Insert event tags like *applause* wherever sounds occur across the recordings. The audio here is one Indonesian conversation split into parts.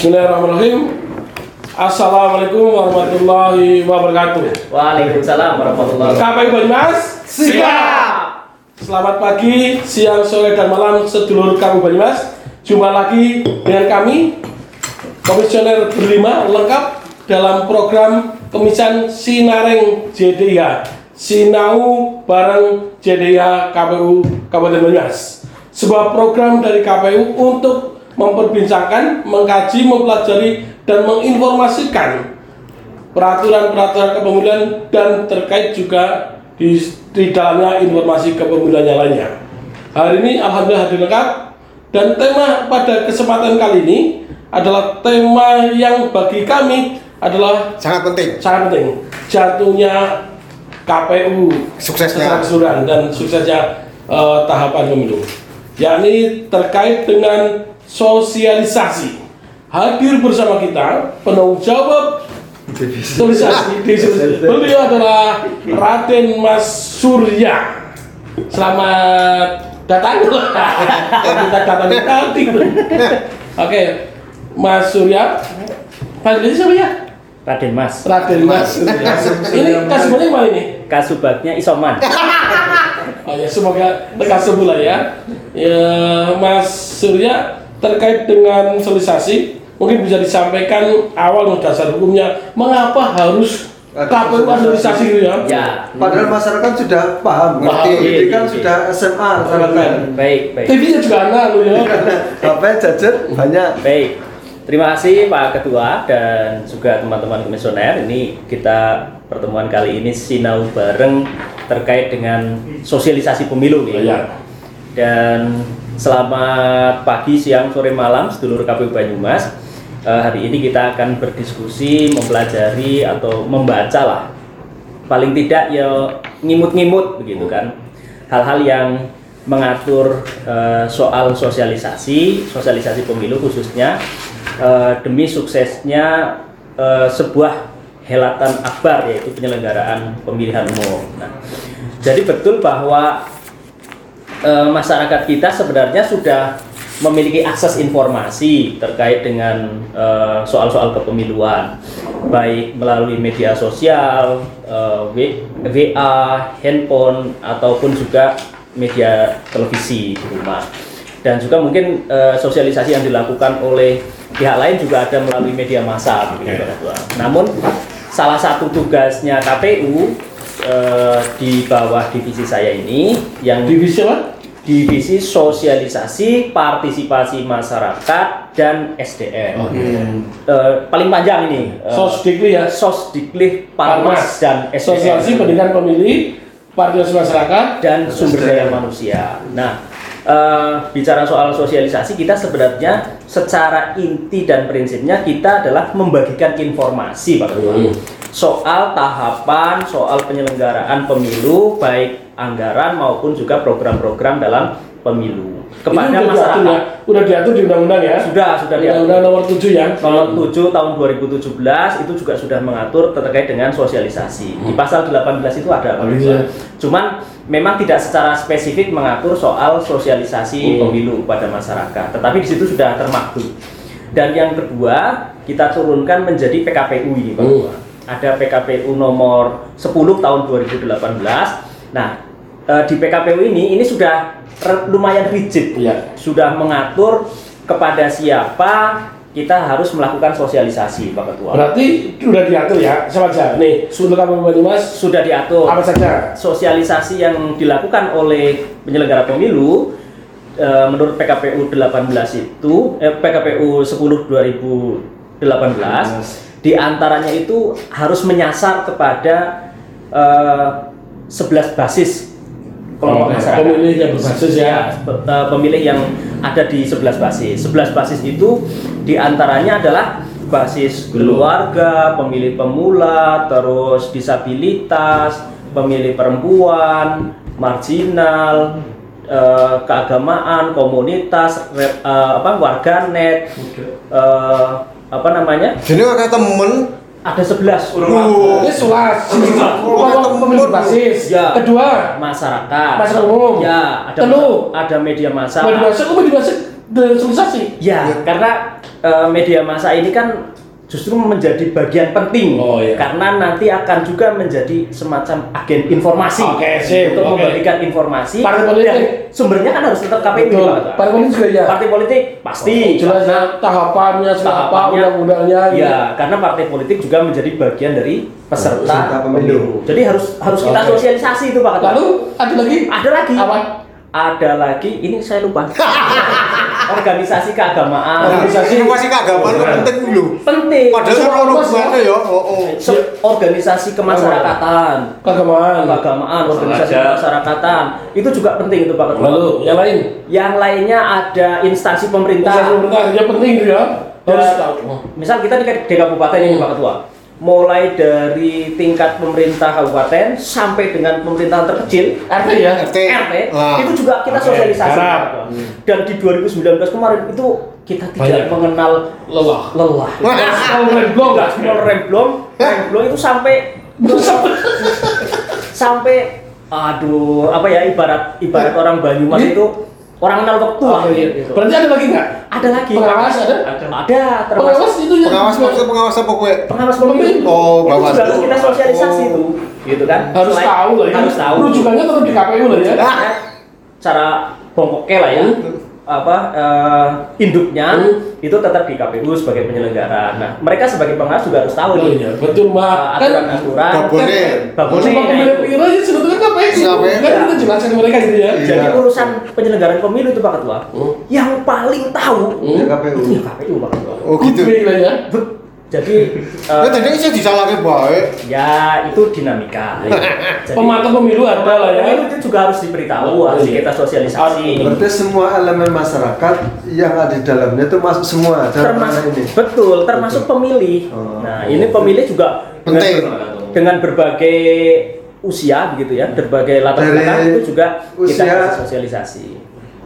Bismillahirrahmanirrahim. Assalamualaikum warahmatullahi wabarakatuh. Waalaikumsalam warahmatullahi wabarakatuh. KPU Banyumas, Siap. Selamat pagi, siang, sore, dan malam sedulur KPU Banyumas. Jumpa lagi dengan kami, komisioner berlima lengkap dalam program Kemisan Sinareng JDIH Sinau bareng JDIH KPU Kabupaten Banyumas sebuah program dari KPU untuk memperbincangkan, mengkaji, mempelajari, dan menginformasikan peraturan-peraturan kepemiluan dan terkait juga di, di dalamnya informasi kepemiluan yang lainnya. Hari ini Alhamdulillah hadir lengkap. Dan tema pada kesempatan kali ini adalah tema yang bagi kami adalah sangat penting. sangat penting. Jatuhnya KPU Suksesnya. keseluruhan dan suksesnya eh, tahapan pemilu. Yakni terkait dengan sosialisasi. Hadir bersama kita penanggung jawab sosialisasi beliau adalah Raden Mas Surya. Selamat datang. Kita datang tadi oke Mas Surya. Panggilnya siapa ya? Raden Mas. Raden Mas Surya. Ini kasih mana ini? Kasubagnya Isoman. Oh ya, semoga lekas sembuh lah ya. ya. Mas Surya terkait dengan sosialisasi mungkin bisa disampaikan awal dasar hukumnya mengapa harus KPU sosialisasi gitu ya? Ya. Padahal masyarakat sudah paham, Paham, ngerti. iya, Ini kan iya. sudah SMA, masyarakat. Baik, baik. TV-nya juga anak lo ya. HP gadget banyak. Baik. Terima kasih Pak Ketua dan juga teman-teman komisioner. Ini kita pertemuan kali ini sinau bareng terkait dengan sosialisasi pemilu nih. Iya. Dan selamat pagi, siang, sore, malam sedulur KPU Banyumas. Eh, hari ini kita akan berdiskusi, mempelajari atau membaca lah. Paling tidak ya ngimut-ngimut begitu kan. Hal-hal yang mengatur eh, soal sosialisasi, sosialisasi pemilu khususnya eh, demi suksesnya sebuah helatan akbar yaitu penyelenggaraan pemilihan umum. Nah, jadi betul bahwa eh, masyarakat kita sebenarnya sudah memiliki akses informasi terkait dengan eh, soal-soal kepemiluan, baik melalui media sosial, W- WA, handphone, ataupun juga media televisi di rumah. Dan juga mungkin eh, sosialisasi yang dilakukan oleh pihak lain juga ada melalui media massa. Pak Ketua. Namun salah satu tugasnya KPU eh, di bawah divisi saya ini yang Divisi apa? divisi sosialisasi partisipasi masyarakat dan SDM Eh, paling panjang ini eh, Sosdikli ya. Sosdiklik Parmas dan Sosialisasi SDM pendidikan pemilih, partisipasi masyarakat, dan sumber daya manusia. Nah, eh, bicara soal sosialisasi kita sebenarnya secara inti dan prinsipnya kita adalah membagikan informasi Pak Ketua. Hmm. Soal tahapan, soal penyelenggaraan pemilu baik anggaran maupun juga program-program dalam pemilu kepada Ini udah diatur masyarakat. ya, udah diatur di undang-undang ya. Sudah, sudah diatur. Undang-undang nomor 7 ya. Nomor 7 tahun 2017 itu juga sudah mengatur terkait dengan sosialisasi. Di pasal 18 itu ada Pak iya. Cuman memang tidak secara spesifik mengatur soal sosialisasi Hmm. pemilu pada masyarakat. Tetapi di situ sudah termaktub. Dan yang kedua, kita turunkan menjadi PKPU ini, Pak Hmm. Ada PKPU nomor 10 tahun 2018. Nah, eh, di PKPU ini ini sudah lumayan rigid Iya. sudah mengatur kepada siapa kita harus melakukan sosialisasi Pak Ketua. Berarti udah diatur ya, sama aja. Nih, Sultan KPU Banyumas Sudah diatur apa saja? sosialisasi yang dilakukan oleh penyelenggara pemilu eh, menurut PKPU 18 itu eh, PKPU 10 2018 di antaranya itu harus menyasar kepada eh, 11 basis kelompok Oke, masyarakat. pemilih yang berbasis ya. pe- eh, pemilih yang ada di 11 basis. 11 basis itu di antaranya adalah basis keluarga, pemilih pemula, terus disabilitas, pemilih perempuan, marginal, eh, keagamaan, komunitas, re- eh, apa warganet, eh, apa namanya? Jadi kakak temen Ada 11 Uh. Ini. Oh, Kelompok pemilih basis. Ya. Kedua, masyarakat. Masyarakat umum. Ya, ada Telu. ada media massa. media basis, oh media basis desosialisasi. Ya, karena eh, media massa ini kan justru menjadi bagian penting Oh, iya. karena nanti akan juga menjadi semacam agen informasi sip, untuk oke. membagikan informasi Partai politik. sumbernya kan harus tetap KPU Betul. Partai politik juga ya. Partai politik pasti Jelas ya tahapannya, apa Tahapannya, undang-undangnya. gitu. Ya, karena partai politik juga menjadi bagian dari peserta, pemilu. Jadi harus harus kita Oke. sosialisasi itu Pak. Lalu ada lagi? ada lagi. Apa? Ada lagi, ini saya lupa. *laughs* Organisasi keagamaan. Organisasi. Informasi keagamaan itu penting dulu. Penting. Padahal Semua kalau hubungannya ya, oh, oh. Organisasi kemasyarakatan. Keagamaan. Keagamaan, organisasi Sengaja. kemasyarakatan. Itu juga penting itu Pak Ketua. Lalu yang lain? Yang lainnya ada instansi pemerintah. Instansi pemerintah ya penting itu ya. Harus Dan- tahu. misal kita di, di kabupaten ini Pak Ketua, mulai dari tingkat pemerintah kabupaten sampai dengan pemerintahan terkecil RT ya. RT. RT Ah. itu juga kita Oke, sosialisasi Ketua. Dan di 2019 kemarin itu kita tidak Banyak. mengenal Lelah. lelah. Remblong. Gaspol remblong, remblong itu sampai *laughs* sampai aduh apa ya ibarat ibarat orang Banyumas Ini- itu orang kenal waktu lah Oh, iya. gitu. Berarti ada lagi nggak? Ada lagi. Pengawas ada? Ada termasuk Pengawas itu ya. Pengawas maksud pengawas apa gue? pengawas pemilu. Oh, itu juga harus kita sosialisasi Oh. itu, gitu kan? harus Selain- tahu lah ya. Harus tahu. Rujukannya tetap di KPU lah ya. Cara pokoknya lah ya. Apa eh, induknya Hmm. itu tetap di KPU sebagai penyelenggara. Nah, mereka sebagai pengawas juga harus tahu Oh nih iya, betul eh, Mbak. Kan aturan-aturan. Babone. Babone. Cuma nah, pemilihan itu. pemilu aja sebetulnya KPU. Kan kita jelaskan mereka gitu ya. Jadi Iya. urusan penyelenggaraan pemilu itu Pak Ketua, Hmm. yang paling tahu Hmm. Ya KPU. itu ya KPU Pak Ketua. Oh gitu. Lah ya. Jadi *laughs* Ya eh, tadi saya disalahkan baik. ya itu dinamika. *laughs* Jadi, Pemantau pemilu ada lah ya. Pemilu itu juga harus diberitahu, harus Iya. kita sosialisasi. Berarti semua elemen masyarakat yang ada di dalamnya itu masuk semua dalam termasuk ini. betul termasuk pemilih Oh. nah ini pemilih juga dengan, Penting. dengan berbagai usia begitu ya berbagai latar belakang itu juga kita usia- kasih sosialisasi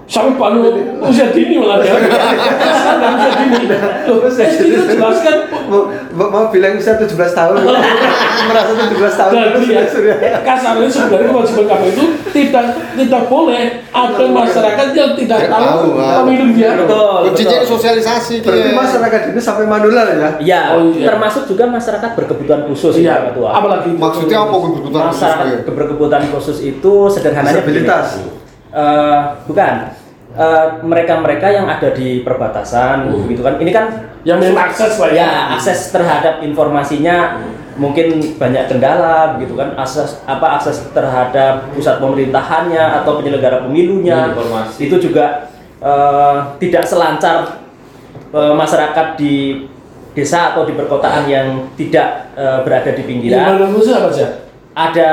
Sampai palu usia dini malah ya. Usia dini. Loh, Usia SD itu dini. jelaskan Mau, mau bilang usia 17 tahun. *laughs* Merasa 17 tahun. Jadi ya, sudah. kasarnya sebenarnya kewajiban KPU itu tidak tidak boleh ada masyarakat yang tidak tahu tahu, ah. pemilunya. betul Kuncinya sosialisasi Berarti dia. masyarakat ini sampai manual ya? ya Oh, iya. termasuk juga masyarakat berkebutuhan khusus Iya. ya ketua Apalagi Maksudnya apa kebutuhan khusus masyarakat berkebutuhan khusus itu sederhananya Disabilitas. Eh, bukan. Eh, mereka-mereka yang ada di perbatasan Hmm. gitu kan. Ini kan yang memang akses lah ya. ya akses terhadap informasinya. Mungkin banyak kendala gitu kan. Akses apa akses terhadap pusat pemerintahannya atau penyelenggara pemilunya. Hmm, informasi. itu juga eh, tidak selancar eh, masyarakat di desa atau di perkotaan yang tidak eh, berada di pinggiran. Ada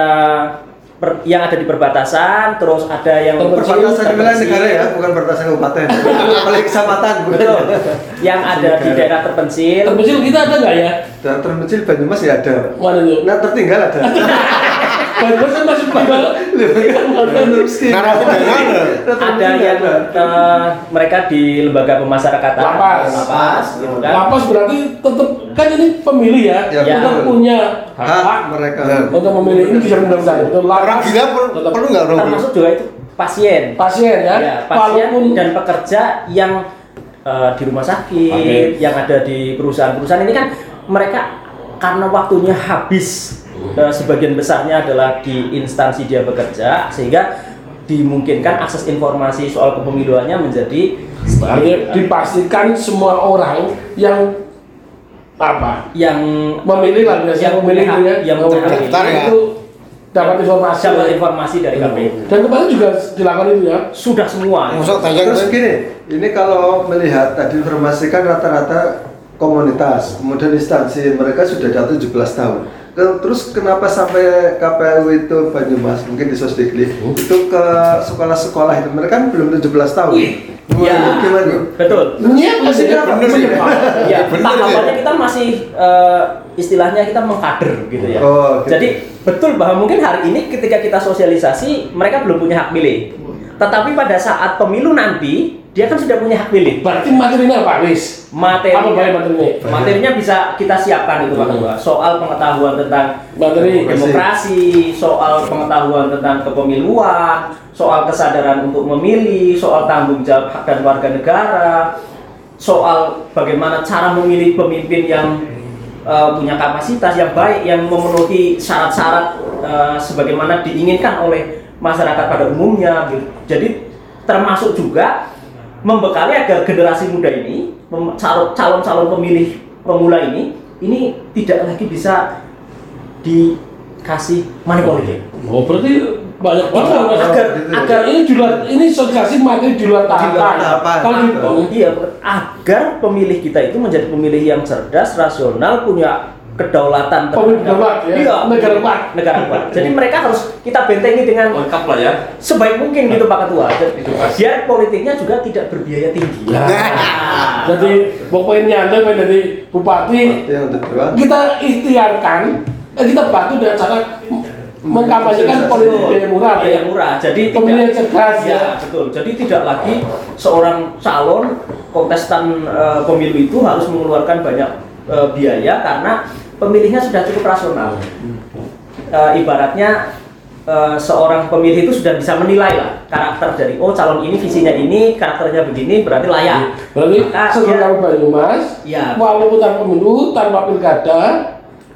per- yang ada di perbatasan terus ada yang Terpencil, Perbatasan di wilayah negara ya, bukan perbatasan kabupaten. *laughs* Apalagi kecamatan. bukan. betul *laughs* yang ada di daerah terpencil Terpencil kita ada nggak ya? Dan terpencil Banyumas ya ada. Mana tuh? Nah tertinggal ada. *laughs* Banyumas kan masih tinggal. Miskin. Narapidana. ada yang eh, mereka di lembaga pemasyarakatan Lapas. lapas gitu kan Lapas berarti tetap kan ini pemilih ya, Ya, tetap punya Hak hak mereka. untuk memilih ini bisa undang-undang. Betul. Orang Lapas gila tetap perlu nggak termasuk juga itu pasien pasien ya, ya pasien walaupun dan pekerja yang eh, di rumah sakit yang ada di perusahaan-perusahaan ini kan mereka karena waktunya habis sebagian besarnya adalah di instansi dia bekerja sehingga dimungkinkan akses informasi soal kepemiluannya menjadi Artinya dipastikan semua orang yang apa? Yang memilih lah biasanya Yang memilih itu ya yang Daftar ya. itu dapat informasi. Dapat informasi dari KPU. Dan kemarin juga dilakukan itu ya? Sudah semua. Masuk tanya Terus gini, ini kalau melihat tadi informasi kan rata-rata komunitas, kemudian instansi mereka sudah atas 17 tahun. Terus kenapa sampai KPU itu Banyumas, mungkin di Sosdikli, itu ke sekolah-sekolah itu. Mereka kan belum 17 tahun. Wah, Ya. gimana? betul. Niat masih Bener dapat sih. ya tahapannya kita masih eh, istilahnya kita mengkader gitu ya. Oh, gitu. jadi betul bahwa mungkin hari ini ketika kita sosialisasi mereka belum punya hak pilih. Tetapi pada saat pemilu nanti dia kan sudah punya hak pilih. Berarti materinya apa wis? Materi. Apa baik materinya? Materinya bisa kita siapkan itu Pak Ketua. Soal pengetahuan tentang Materi. demokrasi, soal pengetahuan tentang kepemiluan, soal kesadaran untuk memilih, soal tanggung jawab hak dan warga negara, soal bagaimana cara memilih pemimpin yang uh, punya kapasitas yang baik, yang memenuhi syarat-syarat uh, sebagaimana diinginkan oleh masyarakat pada umumnya. gitu. Jadi termasuk juga membekali agar generasi muda ini, calon-calon pemilih pemula ini, ini tidak lagi bisa dikasih money politik. Oh berarti banyak banget Agar- Mas. agar- agar ini di luar ini sosialisasi materi di luar tahapan. luar tahapan. Kalau iya, agar pemilih kita itu menjadi pemilih yang cerdas, rasional, punya kedaulatan kuat, ya. Iya, Negara kuat. negara kuat. Jadi mereka harus kita bentengi dengan lengkap lah ya sebaik mungkin gitu Pak Ketua. Pasti. Biar politiknya juga tidak berbiaya tinggi. Nah. Nah. Jadi pokoknya anda dari bupati yang kedua kita ikhtiarkan eh, kita bantu dengan cara mengkampanyekan politik biaya murah Biaya ya. murah. Jadi Pemilih tidak- cerdas, ya, ya. betul. Jadi tidak lagi seorang calon kontestan eh, pemilu itu harus mengeluarkan banyak eh, biaya karena pemilihnya sudah cukup rasional. Eh, ibaratnya eh, seorang pemilih itu sudah bisa menilai lah karakter dari oh calon ini visinya ini karakternya begini berarti layak. Berarti dia- kabupaten Banyumas, Ya. walaupun tanpa pemilu, tanpa pilkada,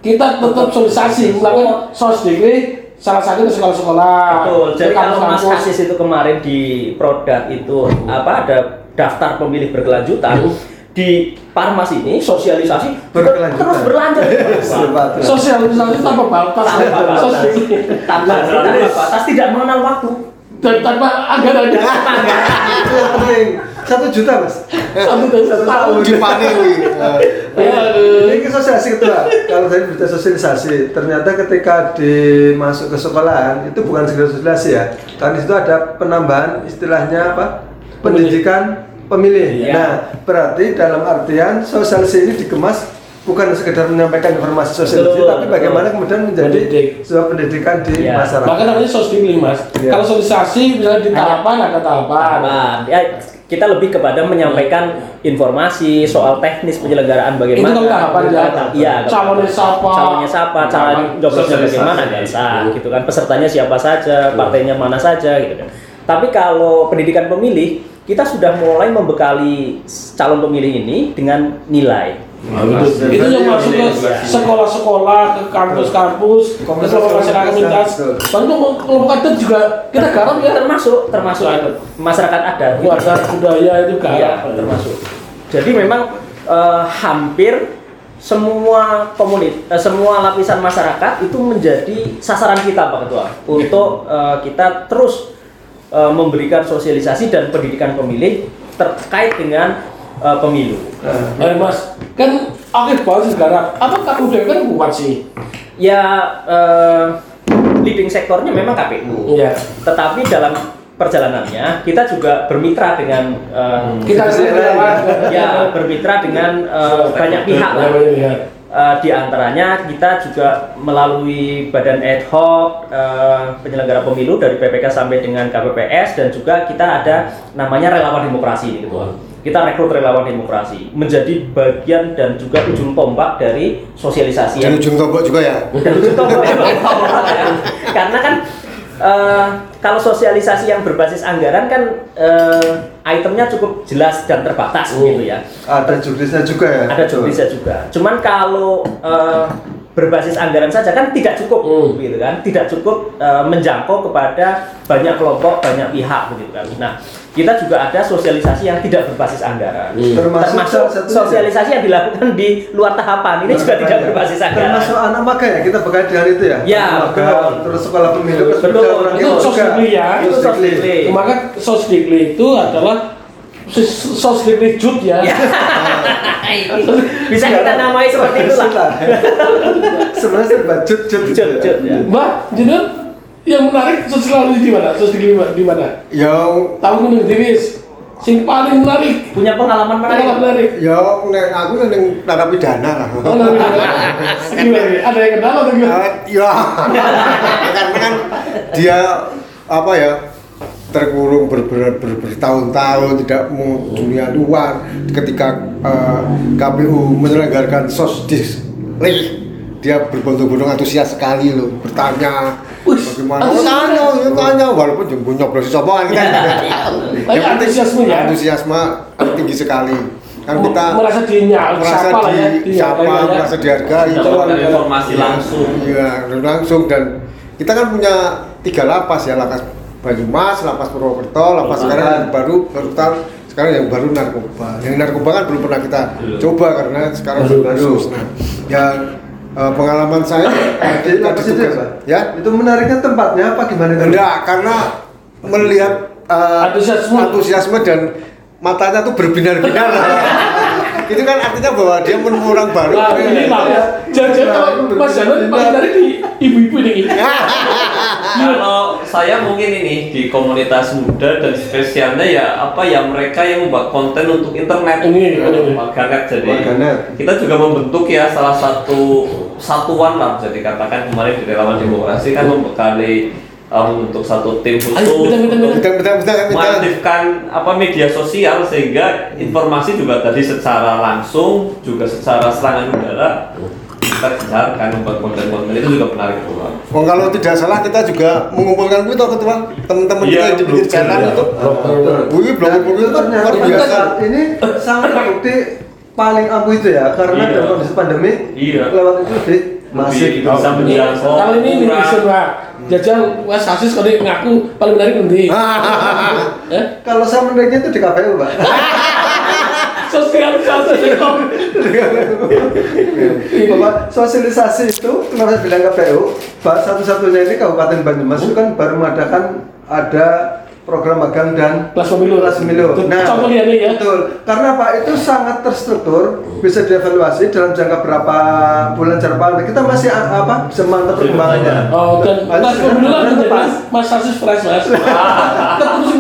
kita tetap sosialisasi melakukan sosdikri salah satu ke sekolah-sekolah. Betul. Jadi kalau Mas. Kasis itu kemarin di produk itu apa ada daftar pemilih berkelanjutan di Parmas ini sosialisasi Berkelanjutan. terus berlanjut. Sosialisasi tanpa batas, Tanpa batas. tanpa tanpa batas tidak mengenal waktu. dan tanpa anggaran Tanpa anggaran. itu yang penting satu juta mas satu tahun satu tahun. Di panen kuwi. Eh, Aduh. ini sosialisasi ketua kalau tadi berita sosialisasi ternyata ketika dimasuk ke sekolahan itu bukan sekedar sosialisasi ya di situ ada penambahan istilahnya apa pendidikan pemilih Iya. nah berarti dalam artian sosialisasi ini dikemas bukan sekedar menyampaikan informasi sosialisasi Betul, tapi bagaimana kemudian menjadi Pendidik. sebuah pendidikan di Iya. masyarakat Maka namanya sosdikli mas. Iya. Kalau sosialisasi misalnya di tahapan ada tahapan. Tahapan. Ya, kita lebih kepada menyampaikan informasi soal teknis penyelenggaraan bagaimana. Itu kalau tahapan ya. Iya. Calonnya siapa? Calonnya siapa? Cara nyobosnya Sosialisasi. bagaimana? Biasa, gitu kan. Pesertanya siapa saja, partainya mana saja, gitu kan. Tapi kalau pendidikan pemilih, kita sudah mulai membekali calon pemilih ini dengan nilai. Nah, itu, itu yang masuk ke sekolah-sekolah, ke kampus-kampus, ke kelompok masyarakat komunitas. Baru itu kelompok adat juga kita garap ya. Termasuk, termasuk masyarakat adat. Warga budaya itu Iya, garap. termasuk. Jadi memang eh, hampir semua komunit, eh, semua lapisan masyarakat itu menjadi sasaran kita Pak Ketua untuk eh, kita terus eh, memberikan sosialisasi dan pendidikan pemilih terkait dengan eh, pemilu. Eh mas, kan aktif banget garap. Apa KPU kan kuat sih? Ya eh, leading sektornya memang KPU. Iya. Tetapi dalam perjalanannya kita juga bermitra dengan eh, Kita lain, ya bermitra dengan eh, banyak pihak lah. Eh, di antaranya kita juga melalui badan ad hoc eh, penyelenggara pemilu dari PPK sampai dengan KPPS dan juga kita ada namanya relawan demokrasi ketua. Kita rekrut relawan demokrasi menjadi bagian dan juga ujung tombak dari sosialisasi Dan ujung tombak juga ya. dan ujung tombak. Ya. *laughs* Karena kan eh, kalau sosialisasi yang berbasis anggaran kan eh, itemnya cukup jelas dan terbatas Hmm. gitu ya ada juknisnya juga ya ada jobdesknya juga. Cuman kalau eh, berbasis anggaran saja kan tidak cukup, Hmm. gitu kan? Tidak cukup eh, menjangkau kepada banyak kelompok, banyak pihak, begitu kan? Nah, kita juga ada sosialisasi yang tidak berbasis anggaran, Hmm. Termasuk termasuk sosialisasi yang dilakukan di luar tahapan. Ini juga tidak berbasis anggaran. termasuk anak maga ya kita bekali dengan itu ya Ya, betul. terus sekolah pemilu Betul. Itu sosdikli ya. Itu sosdikli. Maka sosdikli itu adalah sos- sosdikli jut ya. Ya. *laughs* Bisa kita namai seperti itulah. sebenarnya *laughs* serba jut jut Jut, jut, ya. Mbak, jadi yang menarik sosial di mana? Sosdikli di mana? Yang Tahu kuning diwis. Sing paling menarik. Punya pengalaman Pengalaman menarik. menarik. ya nek aku nang narapidana lah. Oh, menarik. *laughs* Ada yang kenal atau gimana? Eh, ya *laughs* karena kan dia apa ya terkurung ber, ber, ber- bertahun-tahun tidak mau dunia luar ketika eh, KPU menyelenggarakan sosdis di dia berbondong-bondong antusias sekali loh bertanya bagaimana oh, antusias. tanya ya tanya walaupun jemput nyoblos sopokan kan *laughs* Tapi antusiasme ya? antusiasme tinggi sekali kan kita merasa dinyal, merasa siapa lah ya, di siapa dinyal, ya. merasa dihargai Mendapatkan Iya. informasi langsung. Iya, langsung dan kita kan punya tiga lapas ya, lapas Banyumas, lapas Purwokerto, lapas sekarang yang baru Rutan, sekarang yang baru narkoba. Yang narkoba kan belum pernah kita coba karena sekarang Baru, baru. baru. Nah, ya eh, pengalaman saya Di ketika itu ya, ditugas- ya Itu menariknya tempatnya apa gimana? itu? enggak karena melihat eh, Antusiasme. antusiasme dan matanya tuh berbinar-binar *laughs* itu kan artinya bahwa dia menemukan orang baru Nah, ini ya. Jangan-jangan kalau Mas Jalan paling dari di ibu-ibu ini. *laughs* Kalau saya mungkin ini di komunitas muda dan spesialnya ya apa ya mereka yang membuat konten untuk internet, Ini, warganet jadi Warganet. kita juga membentuk ya salah satu satuan lah jadi katakan kemarin di relawan demokrasi kan membekali uh, membentuk satu tim khusus Ayo, bentar, bentar, bentar. Bentar, bentar, bentar, bentar. mengaktifkan apa media sosial sehingga informasi juga tadi secara langsung juga secara serangan udara kita gencarkan membuat konten-konten itu juga menarik keluar. Oh, kalau tidak salah kita juga mengumpulkan itu ketua teman-teman kita yang di pinggir jalan itu. Wih, blogger blogger itu ternyata luar biasa. ini sangat terbukti paling ampuh itu ya karena Iya. dalam kondisi pandemi Iya. lewat itu masif Lebih bisa menjangkau Kalau ini ini kurang. bisa Pak. Jajal Mas Asis kalau ngaku paling menarik nanti. *laughs* Eh? kalau saya menariknya itu di KPU pak *laughs* Sosial sosial. Bapak sosialisasi itu kenapa saya bilang KPU satu-satunya ini Kabupaten Banyumas itu kan baru mengadakan ada program magang dan Kelas pemilu. kelas pemilu. Nah, Contoh dia nih ya. Betul. Karena Pak itu sangat terstruktur, bisa dievaluasi dalam jangka berapa bulan jangka Kita masih apa bisa memantau perkembangannya. Oh, dan Mas, kelas pemilu lah sudah menjadi. Mas Fresh Mas. *laughs* Kita terusin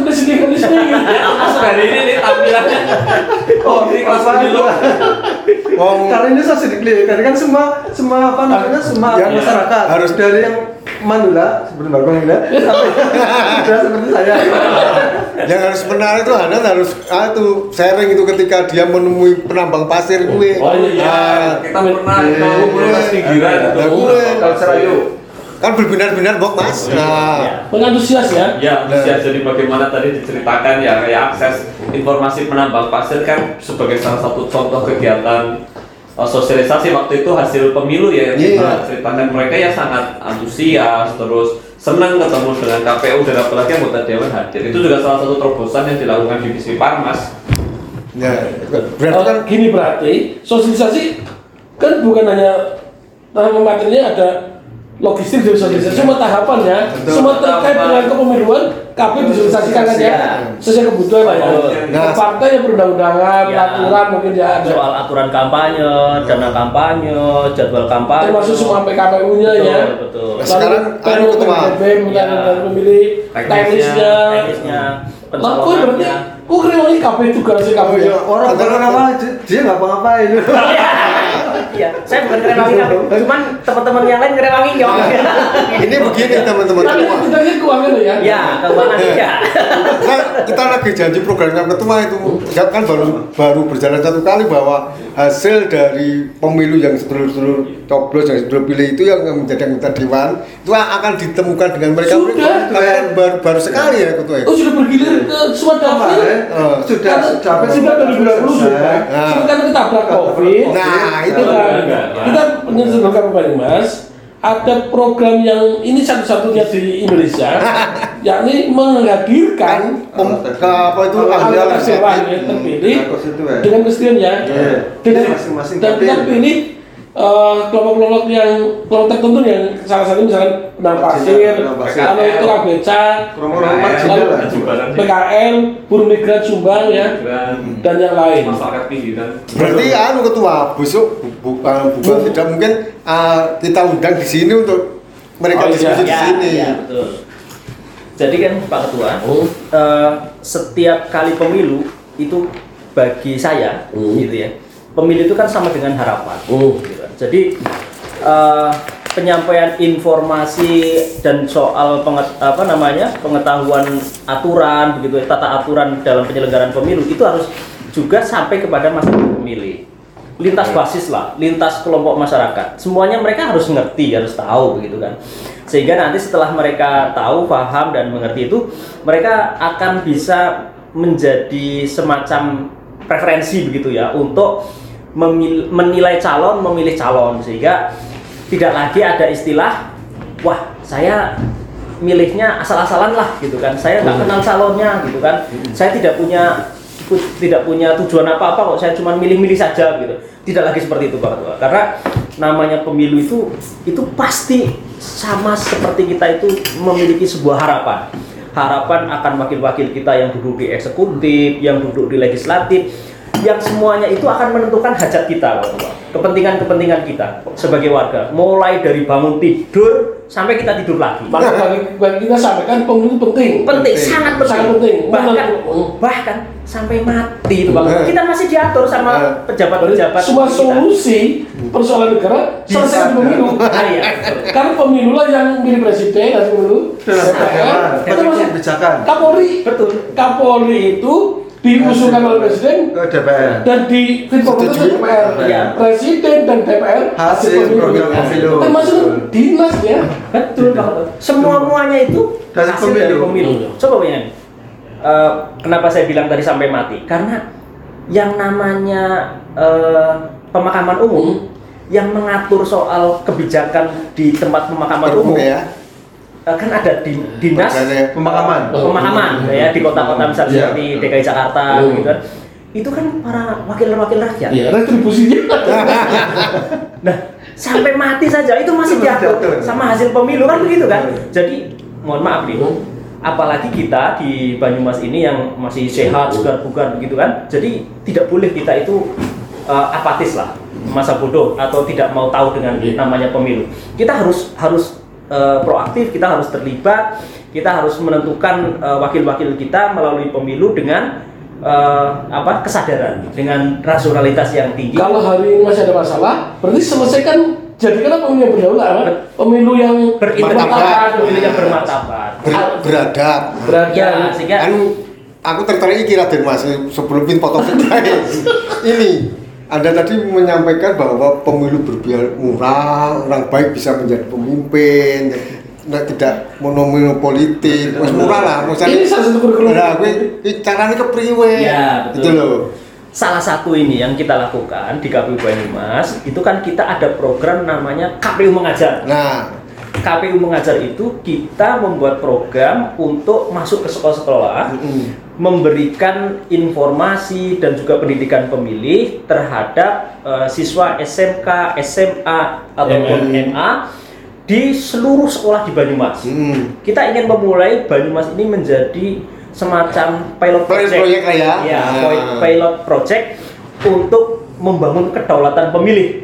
Ferry ini nih tampilannya. Oh, ini kelas pemilu. Wong Karena ini saya sedikit clear, karena kan semua semua apa namanya semua Yang masyarakat harus- dari yang manula seperti Mbak Bang ya *laughs* sampai sudah seperti saya. yang harus menarik itu Hanan harus ah, itu sharing itu ketika dia menemui penambang pasir gue. Oh, iya. Ah, Kita pernah ke komunitas pinggiran itu. Nah, gue. Kalau Serayu. Kan berbinar-binar bok mas. Nah, Mengantusias ya. Ya, bisa jadi bagaimana tadi diceritakan ya kayak akses informasi penambang pasir kan sebagai salah satu contoh kegiatan uh, sosialisasi waktu itu hasil pemilu ya yang kita Iya. ceritakan. Mereka ya sangat antusias terus senang ketemu dengan KPU dan apalagi anggota dewan hadir. Itu juga salah satu terobosan yang dilakukan divisi Parmas ya, berarti Oh, kan gini berarti sosialisasi kan bukan hanya nama materinya ada logistik dari sosialisasi, semua tahapannya, Betul. semua terkait dengan kepemiluan, KP disosialisasikan kan ya, sesuai kebutuhan lah ya. Nah, partai ya perundang-undangan, Ya. aturan mungkin ya ada. soal aturan kampanye, dana kampanye, jadwal kampanye. Termasuk semua PKPU-nya ya. Betul, betul. Nah, sekarang Lalu anu, Ketua. Ya. dan pemilih, Teknisnya, kok berarti, kok keren lagi KP juga sih KP Oh, ya? iya. Orang Antara- orang apa dia nggak apa-ngapain. Iya, saya bukan ngerewangi kamu, cuman teman-teman yang lain ngerewangi nyok. *laughs* ini begini teman-teman Tapi semua. kita kan keuangan ya. Ya, keuangan iya. Nah, kita lagi janji programnya ketua itu kan baru baru berjalan satu kali bahwa hasil dari pemilu yang sedulur-sedulur coblos yang sedulur pilih itu yang menjadi anggota dewan itu akan ditemukan dengan mereka Sudah. mereka kan baru, baru sekali ya ketua ya Oh sudah bergilir ke semua dapil. Kemarin Oh. sudah Karena sudah sudah 2020 sudah. Nah. Cuma kan ketabrak covid. Nah, itu kita, enggak. kita menyesuaikan Kabupaten Mas ada program yang ini satu-satunya di Indonesia, *laughs* yakni menghadirkan ke apa itu anggota ahli dewan yang terpilih Dengan konstituen. dengan kesedihan ya, Iya. dengan Masing-masing dan kita eh, kelompok-kelompok yang kelompok tertentu yang salah satu misalkan benang pasir, kalau itu Kromo-kromo PKL, buruh migran Sumbang ya, dan dan yang lain. masyarakat pinggiran berarti anu ketua besok bu- bukan bukan tidak mungkin ah, kita undang di sini untuk mereka Oh, iya. diskusi di Ya, sini ya, betul. Jadi kan Pak Ketua, Oh. eh, setiap kali pemilu itu bagi saya, Hmm. gitu ya, pemilu itu kan sama dengan harapan. Oh. Jadi eh, penyampaian informasi dan soal penget- apa namanya pengetahuan aturan begitu ya, tata aturan dalam penyelenggaraan pemilu itu harus juga sampai kepada masyarakat pemilih. lintas basis lah, lintas kelompok masyarakat. Semuanya mereka harus ngerti, harus tahu begitu kan. Sehingga nanti setelah mereka tahu, paham dan mengerti itu, mereka akan bisa menjadi semacam preferensi begitu ya untuk memil- menilai calon, memilih calon. Sehingga tidak lagi ada istilah wah saya milihnya asal-asalan lah gitu kan. Saya nggak kenal calonnya gitu kan. Saya tidak punya pu- tidak punya tujuan apa-apa kok saya cuma milih-milih saja gitu. Tidak lagi seperti itu Pak Ketua. Karena namanya pemilu itu itu pasti sama seperti kita itu memiliki sebuah harapan. Harapan akan wakil-wakil kita yang duduk di eksekutif yang duduk di legislatif yang semuanya itu akan menentukan hajat kita kepentingan-kepentingan kita sebagai warga mulai dari bangun tidur sampai kita tidur lagi Maka bagi, bagi kita sampaikan pemilu penting. penting, sangat penting, Sangat penting. bahkan bahkan sampai mati itu bang Eh. kita masih diatur sama Eh. pejabat-pejabat Semua kita. solusi persoalan negara selesai di pemilu. Ah, iya. Karena pemilu lah yang milih presiden, dan pemilu itu masih Kebijakan. Kapolri. betul Kapolri itu diusulkan oleh presiden ke DPR dan di Setujui. DPR. Iya. Presiden dan DPR Hasil program pemilu. Termasuk dinas ya. betul bang semua muanya itu Dari hasil pemilu. dari pemilu coba bayangin Eh, kenapa saya bilang tadi sampai mati karena yang namanya eh, pemakaman umum yang mengatur soal kebijakan di tempat pemakaman umum ya kan ada di, dinas Makanya- pemakaman. Pemahaman ya di kota-kota misalnya Iya. seperti DKI Jakarta Hmm. gitu kan. Itu kan para wakil-wakil rakyat. Ya, retribusinya. *laughs* nah sampai mati saja itu masih diatur sama hasil pemilu kan begitu kan. Jadi mohon maaf nih apalagi kita di Banyumas ini yang masih sehat segar bugar begitu kan. Jadi tidak boleh kita itu uh, apatis lah masa bodoh atau tidak mau tahu dengan Iya. namanya pemilu. Kita harus harus uh, proaktif kita harus terlibat kita harus menentukan uh, wakil-wakil kita melalui pemilu dengan uh, apa kesadaran dengan rasionalitas yang tinggi Kalau hari ini masih ada masalah, berarti selesaikan jadikanlah pemilu yang berdaulat, apa? pemilu yang bermartabat, pemilu yang bermartabat. Ber- beradab berada. Ya, sehingga kan aku tertarik iki Raden Mas sebelum pin potong *laughs* ini anda tadi menyampaikan bahwa pemilu berbiaya murah, orang baik bisa menjadi pemimpin, nah, tidak monomino politik, wis murah lah. Ini salah satu kurikulum. Nah, carane kepriwe? Ya, betul. Itu loh. salah satu ini yang kita lakukan di KPU Banyumas itu kan kita ada program namanya KPU Mengajar. Nah, KPU Mengajar itu kita membuat program untuk masuk ke sekolah-sekolah memberikan informasi dan juga pendidikan pemilih terhadap eh, siswa SMK, SMA ataupun MA di seluruh sekolah di Banyumas. hmm. Kita ingin memulai Banyumas ini menjadi semacam pilot project. project ya. Ya, Nah. pi- pilot project untuk membangun kedaulatan pemilih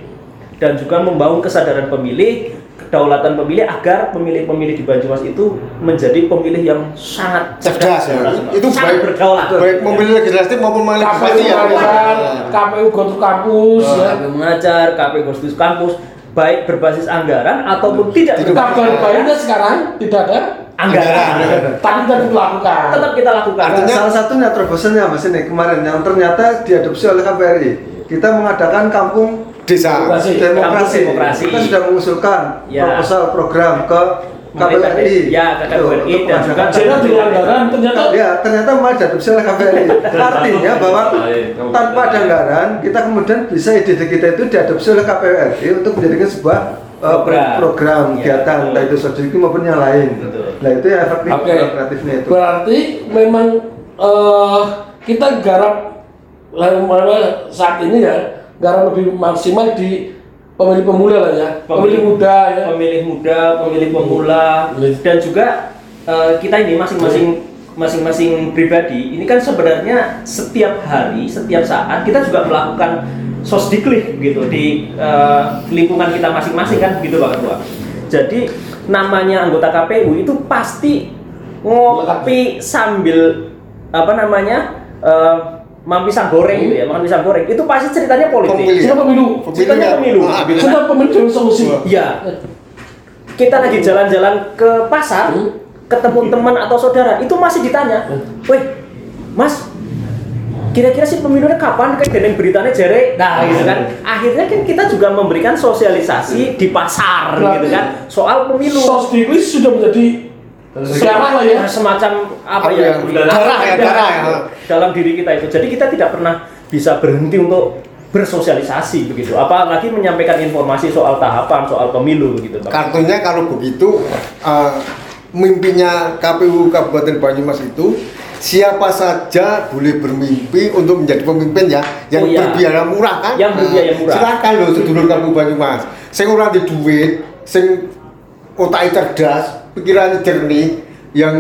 dan juga membangun kesadaran pemilih, kedaulatan pemilih agar pemilih-pemilih di Banyumas itu menjadi pemilih yang sangat cerdas ya. Itu sangat baik berdaulat. baik memilih legislatif maupun memilih KPU bupati ya. mengajar, KPU go to kampus, ya. KPU mengajar, KPU Kostus kampus, baik berbasis anggaran ataupun tidak Tidak. Kabar baiknya sekarang tidak ada, anggaran. Tapi kita dilakukan. Tetap kita lakukan. Artinya- salah satunya terobosannya mas ini kemarin yang ternyata diadopsi oleh KPRI kita mengadakan kampung Desa. Demokrasi. demokrasi. demokrasi. kita sudah mengusulkan Ya. proposal program ke KPRI Ya, ke KPRI dan juga Jadi anggaran ternyata Ya, ternyata malah diadopsi oleh KPRI. *laughs* Artinya bahwa tanpa ada anggaran, kita kemudian bisa ide kita itu diadopsi oleh KPRI untuk menjadikan sebuah uh, Program. program Ya, kegiatan, betul. entah itu strategi maupun yang lain. Betul. Nah itu ya efektif Oke. kreatifnya itu. Berarti memang eh, kita garap mana saat ini ya garap lebih maksimal di pemilih pemula lah ya, pemilih muda ya. pemilih muda, pemilih pemula, Pemilih. dan juga eh, kita ini masing-masing masing-masing pribadi ini kan sebenarnya setiap hari, setiap saat kita juga melakukan sosdiklik gitu di eh, lingkungan kita masing-masing kan gitu Pak Ketua. Jadi namanya anggota KPU itu pasti ngopi sambil apa namanya eh, makan pisang goreng gitu ya, makan pisang goreng itu pasti ceritanya politik. Pemilih. Sudah pemilu, Ceritanya ya. pemilu. Ah, Gitu kan? sudah pemilu solusi. Iya. Kita lagi jalan-jalan ke pasar, ketemu teman atau saudara, itu masih ditanya, "Weh, Mas, kira-kira sih pemilunya kapan kan dengan beritanya jere nah gitu kan akhirnya kan kita juga memberikan sosialisasi di pasar gitu kan soal pemilu ini sudah menjadi sekarang ya. Semacam apa Apa ya ya? Darah ya, darah ya. dalam diri kita itu jadi kita tidak pernah bisa berhenti untuk bersosialisasi begitu apalagi menyampaikan informasi soal tahapan soal pemilu begitu. Kartunya kalau begitu eh, mimpinya KPU Kabupaten Banyumas itu siapa saja boleh bermimpi untuk menjadi pemimpin ya yang Oh, iya. berbiaya murah kan Yang berbiaya murah. silakan loh sedulur KPU Banyumas sing ora di duit sing otaknya cerdas pikirannya jernih yang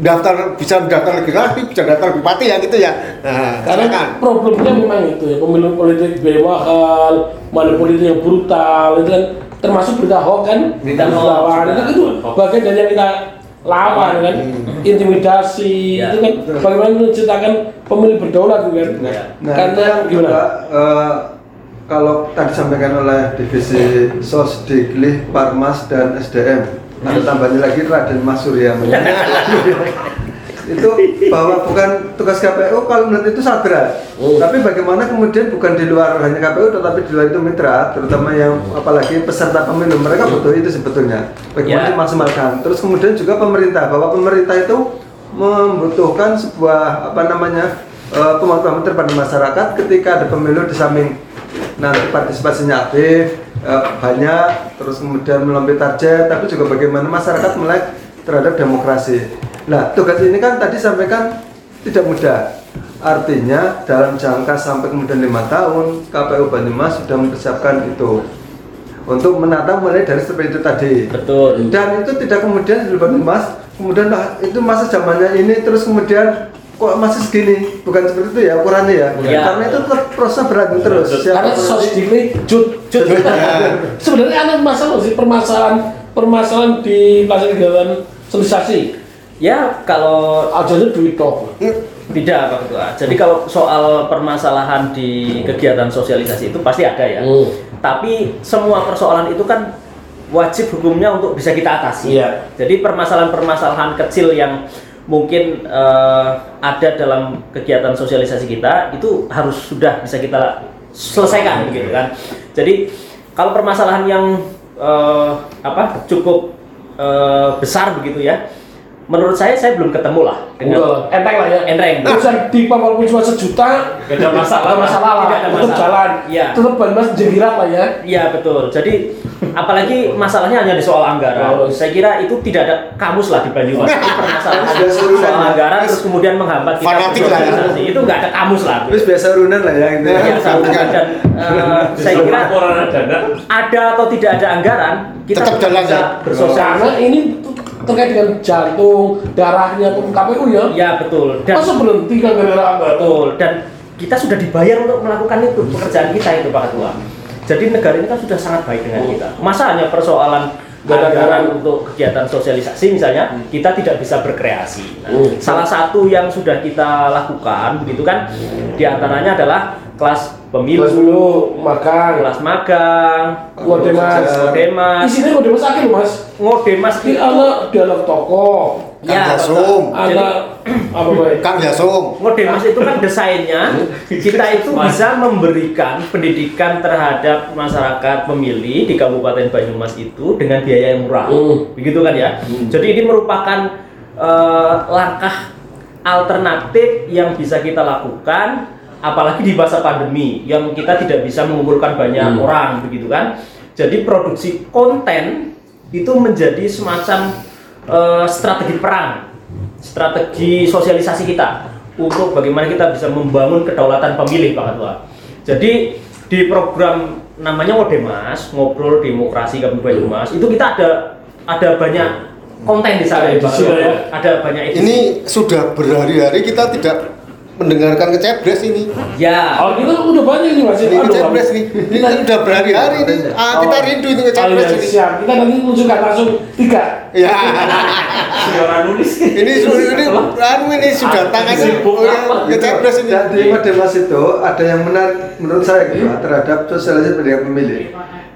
daftar bisa daftar legislatif bisa daftar bupati ya gitu ya nah, Karena silakan problemnya memang itu ya, pemilu politik mahal, money politik yang brutal, itu kan termasuk berita hoax kan, Berita lawan. itu itu bagian dari yang kita lawan kan, intimidasi, Ya, itu kan betul. bagaimana menciptakan pemilih berdaulat kan. Nah, karena yang gimana? juga, eh, kalau tadi disampaikan oleh divisi Sosdiklih, Parmas dan SDM, ada tambahnya lagi Raden Mas Surya. itu bahwa bukan tugas KPU kalau menurut itu sadar Oh. tapi bagaimana kemudian bukan di luar hanya KPU tetapi di luar itu mitra terutama yang apalagi peserta pemilu mereka butuh itu sebetulnya bagaimana Ya. dimaksimalkan terus kemudian juga pemerintah bahwa pemerintah itu membutuhkan sebuah apa namanya eh, pemahaman terhadap masyarakat ketika ada pemilu di samping nanti partisipasinya aktif eh, banyak terus kemudian melampaui target tapi juga bagaimana masyarakat melek terhadap demokrasi. Nah tugas ini kan tadi sampaikan tidak mudah. Artinya dalam jangka sampai kemudian lima tahun KPU Banyumas sudah mempersiapkan itu untuk menata mulai dari seperti itu tadi. Betul. Dan itu tidak kemudian di Banyumas kemudian itu masa zamannya ini terus kemudian kok masih segini bukan seperti itu ya ukurannya ya Ya. karena itu tetap proses berlanjut terus Karena Siapa sosdik ini jut, jut. *laughs* Sebenarnya ada masalah sih permasalahan permasalahan di pelaksanaan kegiatan sosialisasi. ya kalau Aja duit toh. Tidak Pak Ketua. Jadi kalau soal permasalahan di kegiatan sosialisasi itu pasti ada ya. Hmm. Tapi semua persoalan itu kan wajib hukumnya untuk bisa kita atasi. Iya. Jadi permasalahan-permasalahan kecil yang mungkin eh, ada dalam kegiatan sosialisasi kita itu harus sudah bisa kita selesaikan gitu kan. Jadi kalau permasalahan yang eh, apa cukup eh, besar begitu ya, menurut saya saya belum ketemu lah Enggak, enteng lah ya. Enteng. Urusan di walaupun cuma sejuta, Gak ada masalah. Gak masalah lah. Tidak ada Tetap masalah. jalan. Iya. Tetap Banyumas jenggirat lah ya. Iya betul. Jadi apalagi masalahnya hanya di soal anggaran. Oh. Saya kira itu tidak ada kamus lah di Banyumas. Itu permasalahan Ada serunan. soal anggaran terus kemudian menghambat kita Fanatik lah ya. Itu nggak ada kamus lah. terus biasa urunan lah ya gitu Ya, sama. dan eh, saya kira ada atau tidak ada anggaran kita Tetap tetap jalan, ya? bersosialisasi. Karena ini terkait dengan jantung, darahnya KPU ya. Ya betul. Dan Masa berhenti kan gara-gara anggaran? Betul. Dan kita sudah dibayar untuk melakukan itu pekerjaan kita itu Pak Ketua. Jadi negara ini kan sudah sangat baik dengan kita. Masa hanya persoalan anggaran untuk kegiatan sosialisasi misalnya kita tidak bisa berkreasi. Nah, Hmm. Salah satu yang sudah kita lakukan begitu kan di antaranya adalah kelas pemilu, Kelas dulu makan. kelas magang, Ngode mas. ngodemas, Isinya ngode mas akhir mas. ngodemas Ini itu anak dialog tokoh. Kang Ya, Yasum Anak *clears throat* apa baik? Kang Yasum Ngodemas itu kan desainnya kita itu bisa memberikan pendidikan terhadap masyarakat pemilih di Kabupaten Banyumas itu dengan biaya yang murah, Hmm. begitu kan ya. Jadi ini merupakan eh, langkah alternatif yang bisa kita lakukan, apalagi di masa pandemi yang kita tidak bisa mengumpulkan banyak Hmm. orang, begitu kan. Jadi produksi konten itu menjadi semacam eh, strategi perang strategi sosialisasi kita untuk bagaimana kita bisa membangun kedaulatan pemilih Pak Ketua. Jadi di program namanya Wodemas, ngobrol demokrasi Kabupaten Banyumas, itu kita ada ada banyak konten di sana Ada Pak Ketua. ya? Ada banyak edisi. ini sudah berhari-hari kita tidak mendengarkan kecebres ini ya. Oh kita udah banyak nih mas. ini Aduh, kecebres nih ini sudah berhari-hari ini ah, kita Oh. rindu itu Oh, kecebres iya, ini siap. Kita nanti tunjukkan langsung tiga. ya *laughs* Seorang nulis ini ini anu ini sudah tangannya Sibuk oh, ya, apa? kecebres ini Dan di Mademas itu ada yang menarik menurut saya gitu terhadap sosialisasi pendidikan pemilih.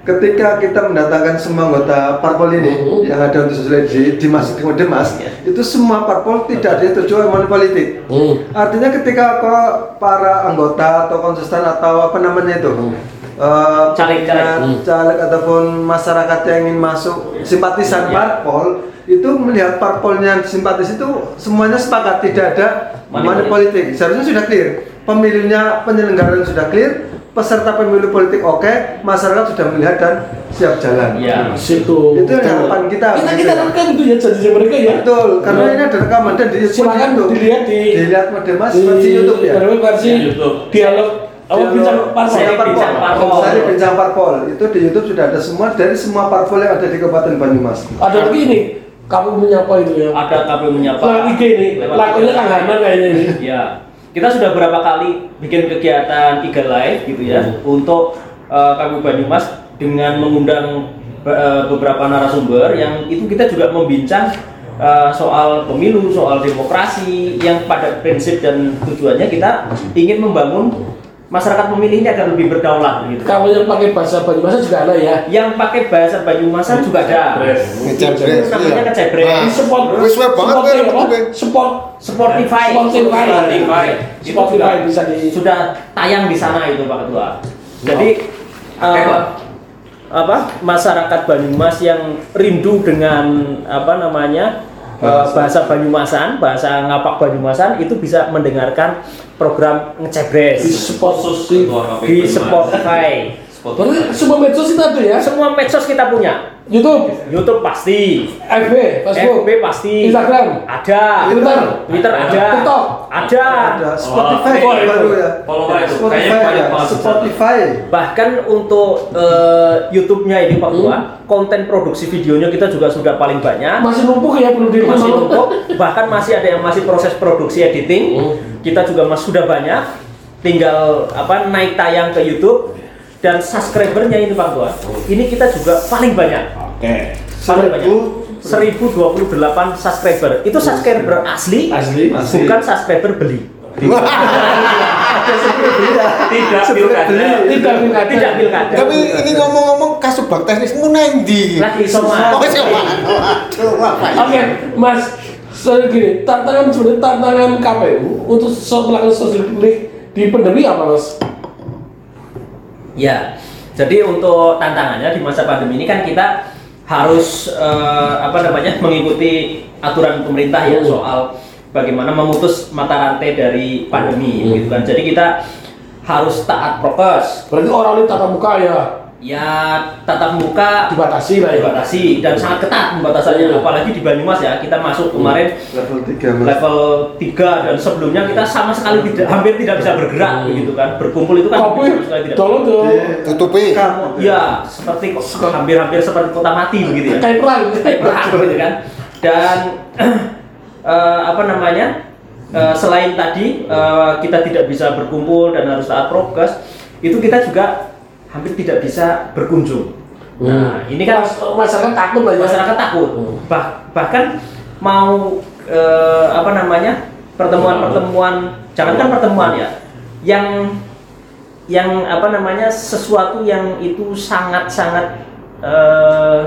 Ketika kita mendatangkan semua anggota parpol ini Mhm. yang ada untuk sosial di, di Mas di Demas itu semua parpol tidak ada terjual money politik. Hmm. Artinya ketika kok para anggota atau konsisten atau apa namanya itu eh, Caleg, caleg. punya caleg ataupun masyarakat yang ingin masuk simpatisan Ya. parpol itu melihat parpolnya simpatis itu semuanya sepakat tidak ada Money money politik. Seharusnya sudah clear. Pemilunya penyelenggaraan sudah clear, peserta pemilu politik oke, masyarakat sudah melihat dan siap jalan. Ya. Situ. Itu yang harapan kita. Kita gitu kita rekam itu ya janji mereka ya. Betul, karena Ya. ini ada rekaman dan di Silakan YouTube. dilihat di dilihat mode Mas di versi YouTube ya. Versi- versi Ya, YouTube. dialog apa Dialog bincang parpol. Bincang parpol. Seri bincang parpol. Itu di YouTube sudah ada semua dari semua parpol yang ada di Kabupaten Banyumas. Ada lagi ini kamu menyapa itu ya. Ada KPU menyapa. IG ini, lakonnya. Kang kayaknya ini. Ya, kita sudah berapa kali bikin kegiatan tiga live gitu ya Hmm. untuk uh, KPU Banyumas dengan mengundang uh, beberapa narasumber yang itu kita juga membincang uh, soal pemilu, soal demokrasi yang pada prinsip dan tujuannya kita ingin membangun masyarakat pemilih ini agar lebih berdaulat gitu. Kamu yang pakai bahasa Banyumas juga ada ya. Yang pakai bahasa Banyumasan juga ada. Ngecebres, Namanya iya. kecebres. Nah, Di spot wis banget spot kan, apa? YouTube-nya. Spot Spotify. Spotify. Spotify. Bisa di sudah tayang di sana itu Pak Ketua. Jadi Oke, eh, apa masyarakat Banyumas yang rindu dengan apa namanya eh, bahasa Banyumasan, bahasa ngapak Banyumasan itu bisa mendengarkan program ngecebres di KPU di. Spotify. Berarti semua medsos itu ada ya. Semua medsos kita punya. YouTube, YouTube pasti, FB, Facebook, FB pasti, Instagram, ada, Twitter, Twitter ada, TikTok. ada. Ada Spotify Oh, baru ya. Spotify banyak ya. Spotify. Bahkan untuk eh, YouTube-nya ini Pak Tua, konten produksi videonya kita juga sudah paling banyak. masih numpuk ya belum di Masih numpuk, bahkan masih ada yang masih proses produksi editing. Hmm. Kita juga masih sudah banyak. Tinggal apa naik tayang ke YouTube dan subscribernya ini Pak Tua. Ini kita juga paling banyak. Oke. Paling banyak. 1028 subscriber. Itu subscriber asli, Asli. Asli. bukan subscriber beli. Tidak pilkada. Tidak pilkada. Tidak pilkada. Tapi ini ngomong-ngomong kasubag teknismu nendi. Lagi isoman. Oh, apa ini? Oke, Mas. So, gini, tantangan sebenarnya tantangan KPU untuk social public di pandemi apa, Mas? Ya, jadi untuk tantangannya di masa pandemi ini kan kita harus eh, apa namanya mengikuti aturan pemerintah ya Hmm. soal bagaimana memutus mata rantai dari pandemi Hmm. gitu kan. Jadi kita harus taat prokes. Berarti orang ini tatap muka ya Ya tatap muka dibatasi lah ya. dibatasi dan sangat ketat pembatasannya apalagi di Banyumas ya kita masuk kemarin Level 3 Mas. level 3 dan sebelumnya kita sama sekali tidak hampir tidak bisa bergerak Hmm. begitu kan berkumpul itu kan Kopi, sama sekali tidak tolong dong. Tutupi. Kamu. Ya, seperti hampir-hampir seperti kota mati begitu ya. Kayak perang. *laughs* Kayak perang gitu kan. *laughs* Dan *clears throat* eh, apa namanya? eh, selain tadi eh, kita tidak bisa berkumpul dan harus taat prokes, itu kita juga hampir tidak bisa berkunjung. Nah, ini kan Mas- masyarakat takut lah ya. masyarakat takut. Bah- bahkan mau eh, apa namanya? pertemuan-pertemuan, jangankan pertemuan ya, yang yang apa namanya sesuatu yang itu sangat-sangat eh,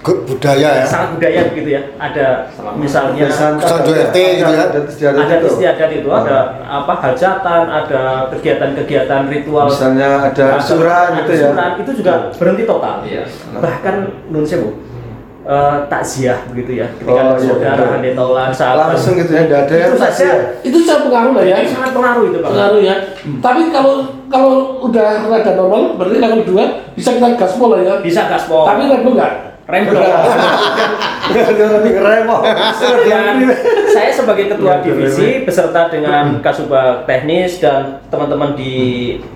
Budaya ya. sangat budaya begitu ya. Ada misalnya Kesandu RT gitu ya. Ada istiadat ada itu. istiadat itu, ada apa hajatan, ada kegiatan-kegiatan ritual. Misalnya ada suran ada gitu ya. suran, itu juga berhenti total. Iya. Bahkan nun sewu eh, takziah begitu ya. Ketika Oh, iya, saudara betul. handetolan sahabat. Langsung gitu ya, ada Itu saja. Itu saya pengaruh lah ya. Itu sangat pengaruh itu Pak. Pengaruh ya. Tapi kalau kalau udah rada normal, berarti level 2 bisa kita gaspol lah ya. Bisa gaspol. Tapi level enggak. Remblong. Lebih saya sebagai ketua divisi beserta dengan kasubag teknis dan teman-teman di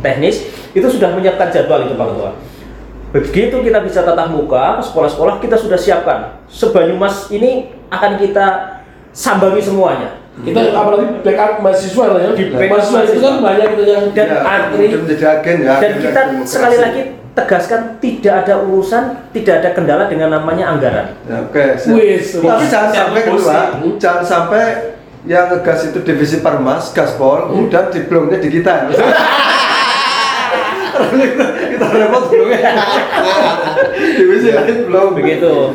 teknis itu sudah menyiapkan jadwal itu Pak Ketua. Begitu kita bisa tatap muka ke sekolah-sekolah kita sudah siapkan. Sebanyumas ini akan kita sambangi semuanya. Kita apalagi backup mahasiswa lah ya. Di backup mahasiswa itu kan mahasiswa. banyak itu yang Dan Ya, antri. ya. Dan kita sekali lagi tegaskan tidak ada urusan, tidak ada kendala dengan namanya anggaran. Ya, Oke. Wis. Tapi jangan sampai kedua, jangan sampai yang ngegas itu divisi Parmas, Gaspol, dan diplomnya di kita. *laughs* kita repot ya divisi lain belum begitu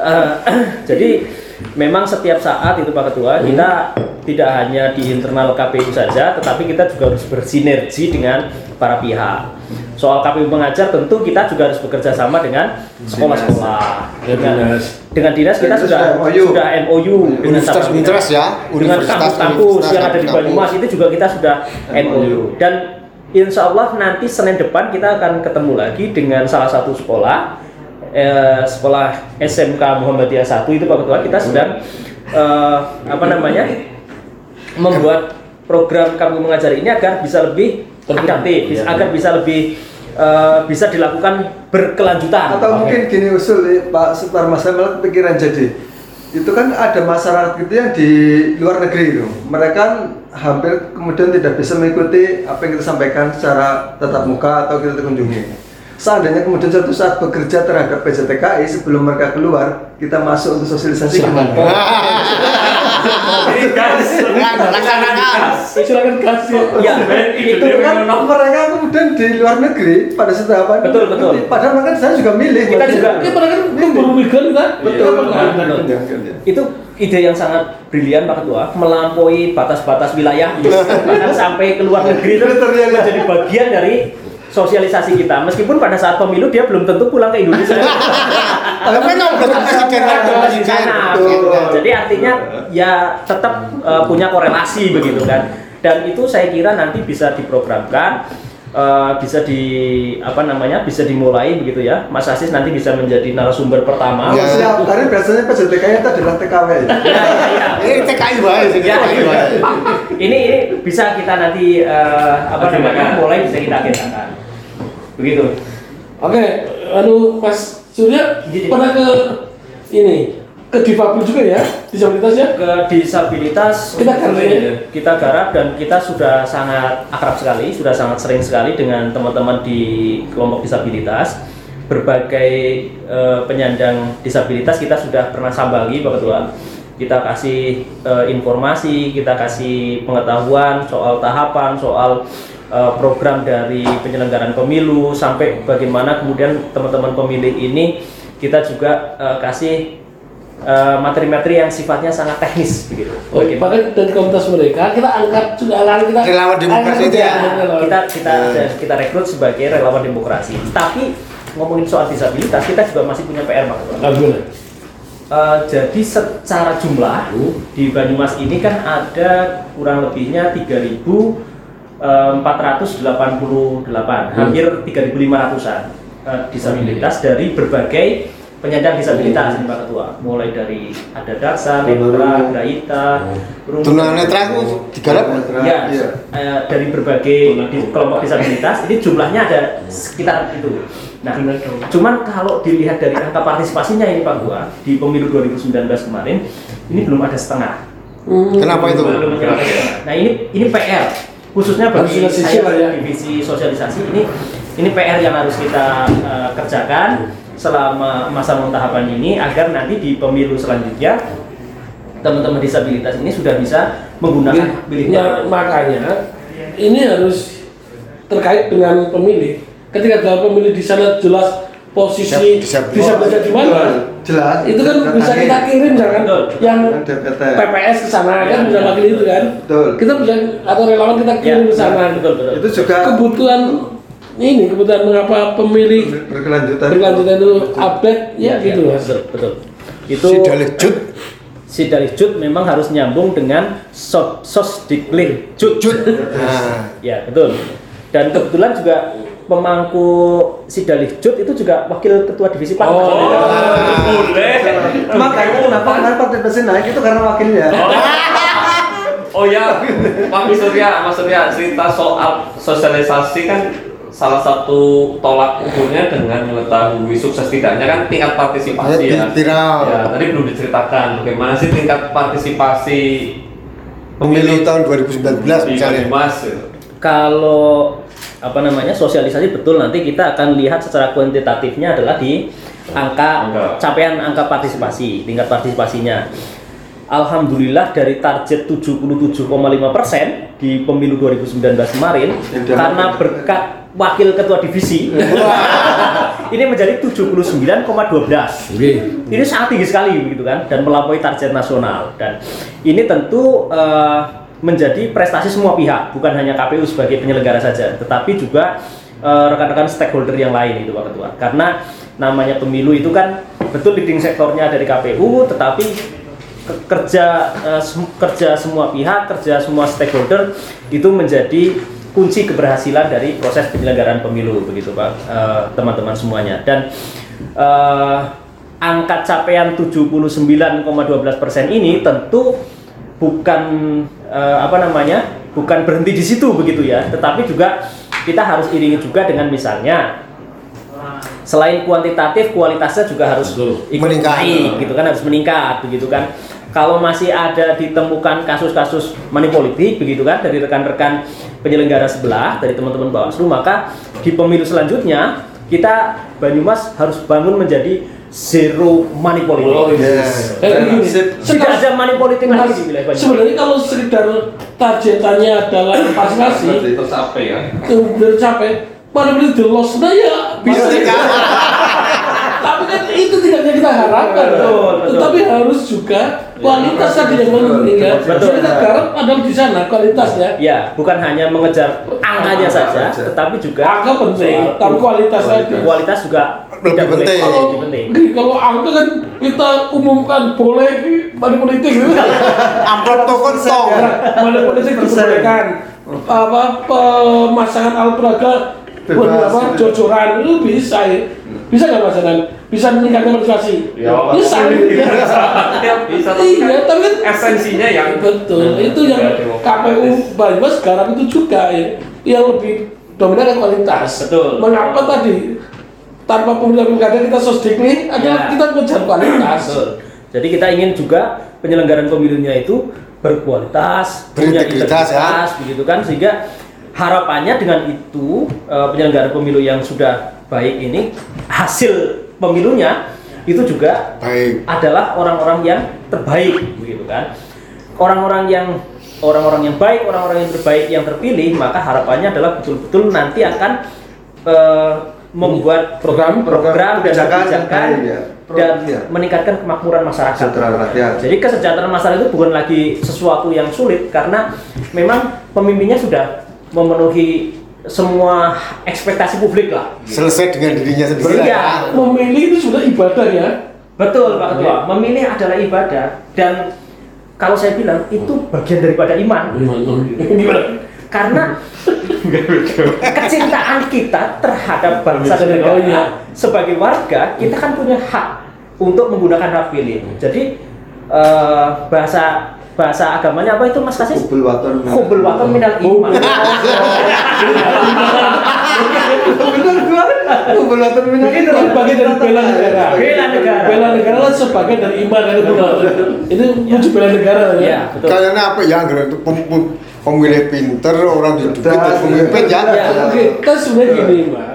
Eh, *clears throat* jadi memang setiap saat itu Pak Ketua kita tidak hanya di internal KPU saja tetapi kita juga harus bersinergi dengan para pihak soal KPU mengajar tentu kita juga harus bekerja sama dengan sekolah-sekolah. Ya, dengan dinas. dengan dinas kita Dinas sudah sudah MOU. sudah MOU dengan Universitas sama- Universitas ya, dengan kampus-kampus Universitas, yang ada di. Banyumas itu juga kita sudah MOU dan Insya Allah nanti Senin depan kita akan ketemu lagi dengan salah satu sekolah eh, sekolah SMK Muhammadiyah 1 itu Pak Ketua kita sedang eh, apa namanya membuat program kami mengajar ini agar bisa lebih adaptif, bisa- agar bisa lebih eh, bisa dilakukan berkelanjutan. atau mungkin gini usul nih, Pak Suparma saya malah kepikiran jadi itu kan ada masyarakat gitu yang di luar negeri itu. Mereka kan hampir kemudian tidak bisa mengikuti apa yang kita sampaikan secara tatap muka atau kita kunjungi. Seandainya kemudian suatu saat bekerja terhadap PJTKI sebelum mereka keluar kita masuk untuk sosialisasi. Gimana? *laughs* Ini guys, Nah, laksanakan. Silakan kasih. Ya, itu kan mereka kemudian di luar negeri pada setahapan Betul, betul. padahal mereka di sana juga milih Kita juga- kan memburu migran kan? betul ada? Betul. itu ide yang sangat brilian Pak Ketua melampaui batas-batas wilayah bahkan sampai ke luar negeri itu menjadi bagian dari sosialisasi kita meskipun pada saat pemilu dia belum tentu pulang ke Indonesia *laughs* Tapi kan udah presiden Ada gitu. jadi artinya ya tetap eh, punya korelasi begitu kan dan itu saya kira nanti bisa diprogramkan eh, bisa di apa namanya bisa dimulai begitu ya Mas Asis nanti bisa menjadi narasumber pertama Ya. Setiap hari biasanya PJTKI itu adalah TKW. Ya, ya, ya. Ini TKI sih, Ya, TKI bae. ini ini bisa kita nanti eh, apa namanya mulai bisa kita agendakan begitu Oke, anu Mas Surya pernah ke ini ke difabel juga ya disabilitas ya? ke disabilitas Kita garap ya? kita garap dan kita sudah sangat akrab sekali sudah sangat sering sekali dengan teman-teman di kelompok disabilitas berbagai eh, penyandang disabilitas kita sudah pernah sambangi Pak Ketua kita kasih eh, informasi kita kasih pengetahuan soal tahapan soal eh, program dari penyelenggaraan pemilu sampai bagaimana kemudian teman-teman pemilih ini kita juga eh, kasih eh, materi-materi yang sifatnya sangat teknis begitu. Oh, bahkan dari komunitas mereka kita angkat juga alat kita Relawan demokrasi itu ya? kita kita kita rekrut sebagai relawan demokrasi. Tapi ngomongin soal disabilitas kita juga masih punya PR Pak. Eh, jadi secara jumlah di Banyumas ini kan ada kurang lebihnya 3.488, hampir 3.500an eh, disabilitas dari berbagai penyandang disabilitas ini Pak Ketua. Mulai dari ada daksa, netra, graita, rungu- Tunanetra itu digarap Ya, Iya. eh, dari berbagai di- kelompok disabilitas ini jumlahnya ada sekitar itu. Nah, cuman kalau dilihat dari angka partisipasinya ini Pak Gua di pemilu 2019 kemarin ini belum ada setengah. Kenapa itu? Belum. Nah, ini ini PR khususnya bagi Harus saya sosial ya. divisi sosialisasi ini ini PR yang harus kita eh, kerjakan selama masa tahapan ini agar nanti di pemilu selanjutnya teman-teman disabilitas ini sudah bisa menggunakan hak pilih Ya, makanya ini harus terkait dengan pemilih. Ketika dalam pemilih di sana jelas posisi Disab- disab- disabilitasnya di mana, Jelas. itu kan bisa kita kirim jangan Betul. yang DPT. PPS ke sana kan bisa wakil itu kan. Betul. Kita bisa atau relawan kita kirim ke sana. betul betul Itu juga Kebutuhan ini kebutuhan mengapa pemilih berkelanjutan. berkelanjutan itu update ya gitu mas. betul betul itu Si Dalejut Sidalihjud memang harus nyambung dengan so, sosdiklir jud Jut. Nah, ya betul dan kebetulan juga pemangku Sidalihjud itu juga wakil ketua divisi pan Oh. boleh. Makanya kenapa kenapa partisipasi naik itu karena wakilnya. Oh ya, Pak Surya, Mas Surya cerita soal sosialisasi kan salah satu tolak ukurnya dengan mengetahui sukses tidaknya kan tingkat partisipasi ya. Ayo, viral. Ya, tadi belum diceritakan bagaimana sih tingkat partisipasi pemilu tahun 2019 di misalnya. Gitu. Kalau apa namanya sosialisasi betul nanti kita akan lihat secara kuantitatifnya adalah di angka Angka. capaian angka partisipasi tingkat partisipasinya. Alhamdulillah dari target 77,5% di pemilu 2019 kemarin dianggap karena berkat wakil ketua divisi *laughs* ini menjadi 79,12 ini sangat tinggi sekali begitu kan dan melampaui target nasional. Dan ini tentu eh, menjadi prestasi semua pihak bukan hanya KPU sebagai penyelenggara saja tetapi juga eh, rekan-rekan stakeholder yang lain itu Pak Ketua. Karena namanya pemilu itu kan betul leading sektornya dari KPU tetapi ke- kerja eh, sem- kerja semua pihak kerja semua stakeholder itu menjadi kunci keberhasilan dari proses penyelenggaraan pemilu begitu Pak eh, teman-teman semuanya. Dan angka capaian 79,12% ini tentu bukan eh, apa namanya bukan berhenti di situ begitu ya. Tetapi juga kita harus iringi juga dengan misalnya selain kuantitatif kualitasnya juga harus ikut Meningkat. naik gitu kan harus meningkat begitu kan. Kalau masih ada ditemukan kasus-kasus money politik begitu kan dari rekan-rekan penyelenggara sebelah dari teman-teman Bawaslu maka di pemilu selanjutnya kita Banyumas harus bangun menjadi zero money politik Oh, iya. Yes. Eh, gini, Sip. tidak ada money politik lagi di wilayah Banyumas Sebenarnya kalau sekedar targetannya adalah partisipasi tercapai ya capek mana beli the loss nah ya bisa. Tapi kan itu tidak yang kita harapkan tetapi harus juga kualitas tadi yang meningkat Betul. jadi kita garap ada di sana kualitasnya. Ya bukan hanya mengejar angkanya saja tetapi juga angka penting tapi kualitas tadi kualitas. Juga Lebih tidak boleh penting. kalau penting. Kalau angka kan kita umumkan boleh di mana politik. Gitu amplop token tong mana politik dibolehkan apa pemasangan alat peraga buat apa? Jojoran itu bisa ya. Bisa nggak mas Anan? Bisa meningkatkan partisipasi Ya, bisa ya bisa iya tapi kan esensinya yang betul itu yang KPU Banyumas garap itu juga ya yang lebih dominan kualitas Betul. mengapa tadi tanpa pemilihan pilkada kita sosdikli adalah Ya. kita mengejar kualitas Betul. Jadi kita ingin juga penyelenggaraan pemilunya itu berkualitas, punya ya. integritas, begitu kan? Sehingga harapannya dengan itu eh, penyelenggaraan pemilu yang sudah baik ini hasil pemilunya itu juga baik adalah orang-orang yang terbaik, begitu kan? Orang-orang yang orang-orang yang baik, orang-orang yang terbaik yang terpilih, maka harapannya adalah betul-betul nanti akan eh, membuat Program- program dan kebijakan ya. dan Iya. meningkatkan kemakmuran masyarakat. Kesejahteraan rakyat. Jadi kesejahteraan masyarakat itu bukan lagi sesuatu yang sulit karena memang pemimpinnya sudah memenuhi semua ekspektasi publik lah. selesai dengan dirinya sendiri Iya. ya. memilih itu sudah ibadah ya Betul Pak Ketua, memilih adalah ibadah dan kalau saya bilang itu bagian daripada iman. gimana *laughs* Karena *laughs* kecintaan kita terhadap bangsa dan negara Oh, iya. sebagai warga kita kan punya hak untuk menggunakan hak pilih. Jadi eh, bahasa bahasa agamanya apa itu Mas Kasis? Hubul waton. Hubul waton minal iman. Bener gua. Hubul waton minal itu bagian dari bela negara Bela negara. bela negara lah sebagian dari iman itu benar itu wujud bela negara ya Iya, betul. kayaknya apa ya itu pem- pemilih pinter orang Cerdas, terus pemimpin ya Iya. Oke, kan sebenarnya gini, Mbak.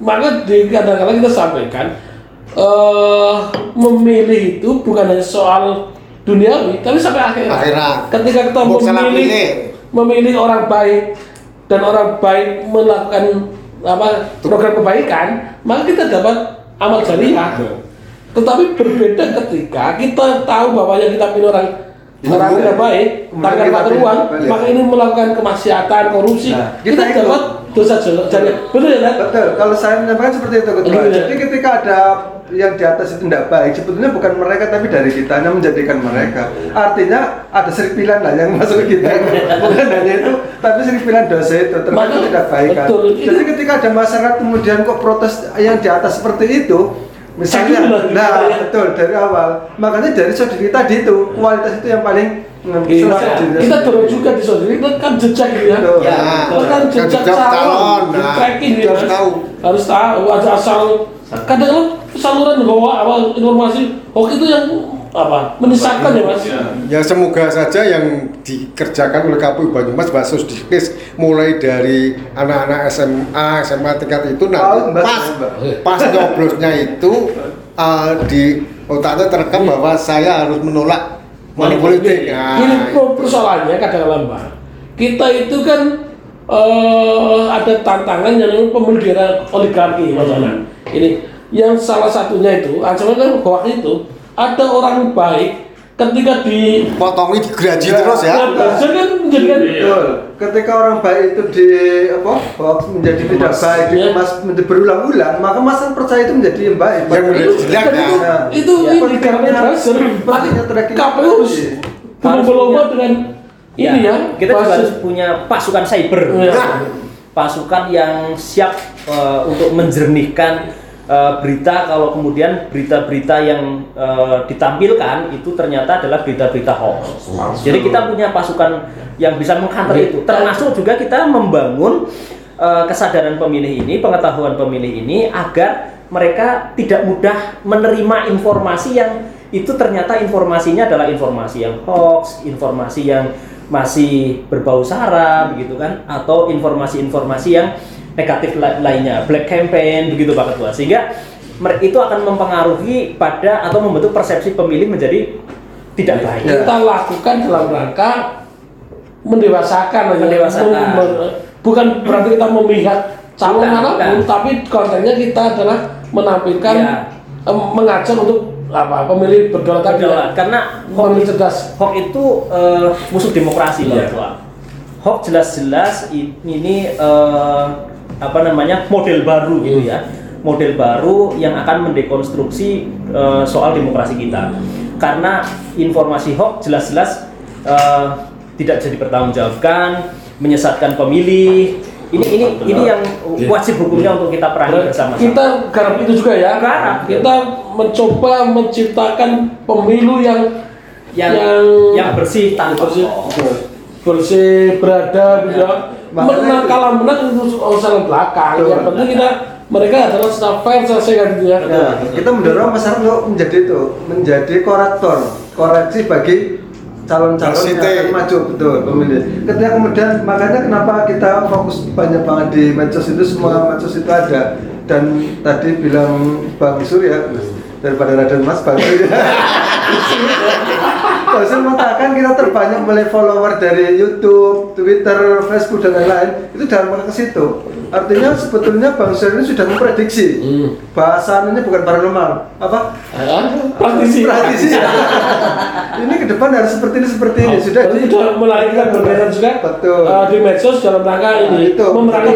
Maka di kadang-kadang kita sampaikan eh memilih itu bukan hanya soal duniawi, tapi sampai akhirat. Akhirat. Ketika kita memilih memilih orang baik dan orang baik melakukan apa program kebaikan, maka kita dapat amal jariah. Tetapi berbeda ketika kita tahu bahwa yang kita pilih orang orang tidak baik, tangan kita pakai pilih uang, balik. maka ini melakukan kemaksiatan, korupsi, Nah, kita, kita dapat dosa jariah. Betul ya? Betul, kalau saya menyampaikan seperti itu ketua. Ya. Jadi ketika ada yang di atas itu tidak baik, sebetulnya bukan mereka tapi dari kita yang menjadikan mereka. Artinya ada serpilan lah yang masuk ke kita. *laughs* bukan hanya itu, tapi serpilan dosa itu termasuk tidak baik kan. Jadi ketika ada masyarakat kemudian kok protes yang di atas seperti itu, misalnya, nah ya. betul dari awal. Makanya dari saudari tadi itu kualitas itu yang paling Iya, diri kita dorong juga di saudari itu kan jejak gitu ya. Ya, Itu kan Kan jejak calon. calon, di Nah, tracking gitu, harus Mas. tahu. Harus tahu ada asal kadang kan saluran bawa apa informasi hoax itu yang apa menyesatkan ya mas Ya semoga saja yang dikerjakan oleh KPU Banyumas Mbak Susdikis mulai dari anak-anak SMA, SMA tingkat itu nanti Mbak, pas Mbak. pas nyoblosnya itu uh, di otaknya terekam bahwa saya harus menolak Money politik, ya. Ini persoalannya kadang-kadang Mbak. Kita itu kan eh, ada tantangan yang daerah oligarki masalah. Ini yang salah satunya itu, ancaman kan hoax itu ada orang baik ketika di Potongi digaji Ya, terus ya. Nah, kan menjadikan Betul. Ketika orang baik itu di apa hoax menjadi tidak baik, Iya. dikemas menjadi berulang-ulang, maka masyarakat percaya itu menjadi yang baik. Yang menjadi itu, kan ya. itu, itu ya. ini karena buzzer KPU harus Iya. berlomba dengan ini ya, kita juga harus punya pasukan cyber Iya. pasukan yang siap eh, untuk menjernihkan eh, berita kalau kemudian berita-berita yang eh, ditampilkan itu ternyata adalah berita-berita hoax. Jadi kita punya pasukan yang bisa mengcounter Iya. itu. Termasuk juga kita membangun eh, kesadaran pemilih ini, pengetahuan pemilih ini agar mereka tidak mudah menerima informasi yang itu ternyata informasinya adalah informasi yang hoax, informasi yang masih berbau sara begitu kan atau informasi-informasi yang negatif la- lainnya black campaign begitu Pak Ketua sehingga itu akan mempengaruhi pada atau membentuk persepsi pemilih menjadi tidak baik kita lakukan dalam rangka mendewasakan aja. Mendewasakan. Mem- mem- bukan berarti kita memihak calon Bukan, mana pun bukan. tapi kontennya kita adalah menampilkan Iya. em, mengajak untuk apa pemilih berdaulat tadi ya. karena pemilih cerdas hoax itu eh, musuh demokrasi Pak Iya. Ketua. Hoax jelas-jelas ini eh, apa namanya model baru gitu ya, model baru yang akan mendekonstruksi eh, soal demokrasi kita. Karena informasi hoax jelas-jelas eh, tidak bisa dipertanggungjawabkan, menyesatkan pemilih. Ini ini ini yang wajib hukumnya untuk kita perangi bersama-sama. kita garap itu juga ya Garap. kita mencoba menciptakan pemilu yang yang yang, bersih tanpa bersih, bersih berada gitu ya. Menang kalah menang itu urusan belakang. Betul. yang penting kita mereka adalah secara fair selesaikan gitu ya. Nah, kita mendorong masyarakat untuk menjadi itu, menjadi korektor, koreksi bagi calon-calon yang akan maju. Betul pemilih. Ketika kemudian makanya kenapa kita fokus banyak banget di medsos itu semua medsos itu ada. Dan tadi bilang Bang Surya daripada Raden Mas Bang Surya. *laughs* Surya mengatakan kita terbanyak mulai follower dari YouTube, Twitter, Facebook dan lain-lain. Itu dalam rangka ke situ. Artinya sebetulnya Bang Surya ini sudah memprediksi Hmm. bahasa ini bukan paranormal. Apa? Ya, praktisi. Praktisi. Ini ke depan harus seperti ini seperti ini. Sudah Berarti di- sudah melahirkan berbeda juga Betul. eh, di medsos dalam rangka Nah, ini itu. memerangi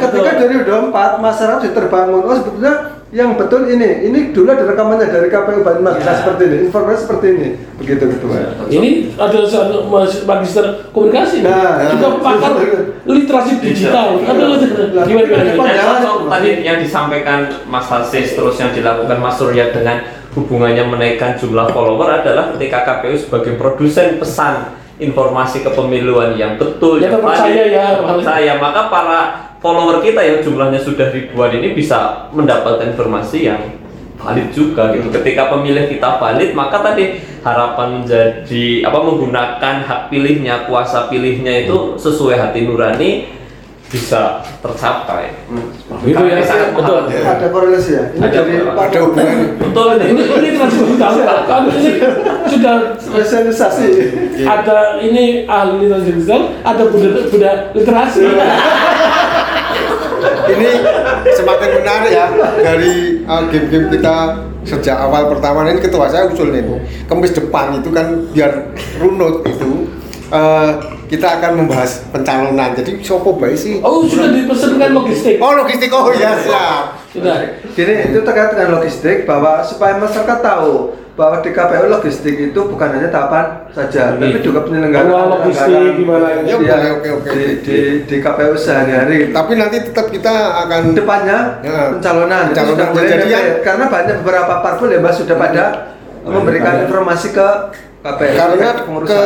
ketika Betul. 2024 masyarakat sudah terbangun oh sebetulnya yang betul ini ini dulu ada rekamannya dari KPU Banyumas. Ya. nah, seperti ini informasi seperti ini. Begitu ketua. Ini ada magister komunikasi. Nah, juga ya. pakar literasi digital. Aduh gimana tadi yang disampaikan Mas Hasis terus yang dilakukan Mas Surya dengan hubungannya menaikkan jumlah follower adalah ketika KPU sebagai produsen pesan informasi kepemiluan yang betul Ya, yang valid, ya, terpercaya maka para follower kita yang jumlahnya sudah ribuan ini bisa mendapatkan informasi yang valid juga gitu. Ketika pemilih kita valid maka tadi harapan menjadi apa menggunakan hak pilihnya kuasa pilihnya itu sesuai hati nurani bisa tercapai. Gitu ya, Kami sangat betul. mengharapkan. ada korelasi ya? Ini Ada dari. Pak Ada hubungan. betul ini. Ini ini literasi digital kan ini sudah spesialisasi. ada ini ahli literasi digital ada budak budak literasi ini semakin menarik ya dari uh, game-game kita sejak awal pertama. Ini ketua saya usul nih kemis depan itu kan biar runut itu uh, kita akan membahas pencalonan. Jadi sopo baik sih? Oh sudah dipesankan logistik. Oh logistik. Oh ya siap. Sudah. Gini, itu terkait dengan logistik bahwa supaya masyarakat tahu bahwa di KPU logistik itu bukan hanya tahapan saja, tapi juga penyelenggaraan logistik gimana Ya, Iya, oke, oke, oke. di, di, di KPU sehari-hari. tapi nanti tetap kita akan Depannya Ya. pencalonan, itu Pencalonan sudah mulai jadi DP. yang- karena banyak beberapa parpol ya Mbak sudah pada memberikan informasi ke KPU karena ke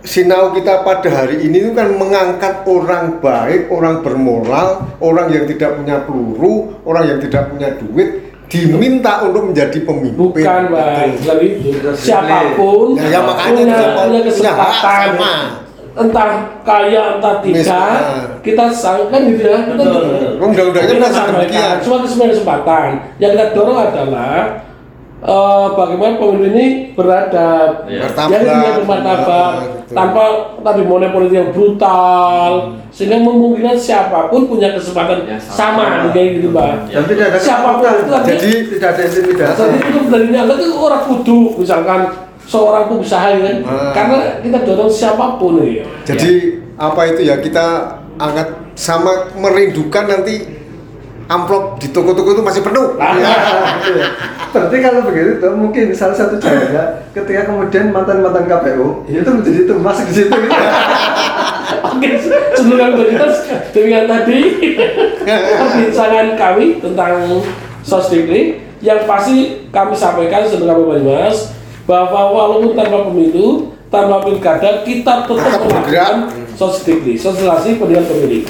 sinau kita pada hari ini itu kan mengangkat orang baik, orang bermoral, orang yang tidak punya peluru, orang yang tidak punya duit diminta untuk menjadi pemimpin. bukan bang siapa pun Ya, ya, makanya punya, siapa- punya hak kesempatan sama. entah kaya entah tidak Misalnya. kita sangkan gitu ya. Undang-undangnya kita demikian. cuma kesempatan yang kita dorong adalah eh, bagaimana pemilu ini beradab, Iya. Martabat. yang punya bermartabat, Ah, gitu. tanpa tadi monopoli yang brutal, sehingga memungkinkan siapa pun punya kesempatan Ya, sama, sama. kayak gitu, Mbak. Dan tidak ada Siapa pun itu artinya- Jadi tidak ada intimidasi. Jadi itu dari niat itu orang kudu misalkan seorang pengusaha ya kan, Ah. karena kita dorong siapa pun ya. Jadi apa itu ya kita angkat sama merindukan nanti amplop di toko-toko itu masih penuh. Ah. Ya. Ya. Berarti kalau begitu tuh, mungkin salah satu caranya ketika kemudian mantan-mantan KPU itu menjadi itu masuk di situ gitu. *laughs* Oke, sebelum kami berjelas dengan tadi perbincangan kami tentang sosdikri yang pasti kami sampaikan sebelum kami Banyumas bahwa walaupun tanpa pemilu, tanpa pilkada kita tetap *laughs* melakukan sosdikri, sosialisasi pendidikan pemilih.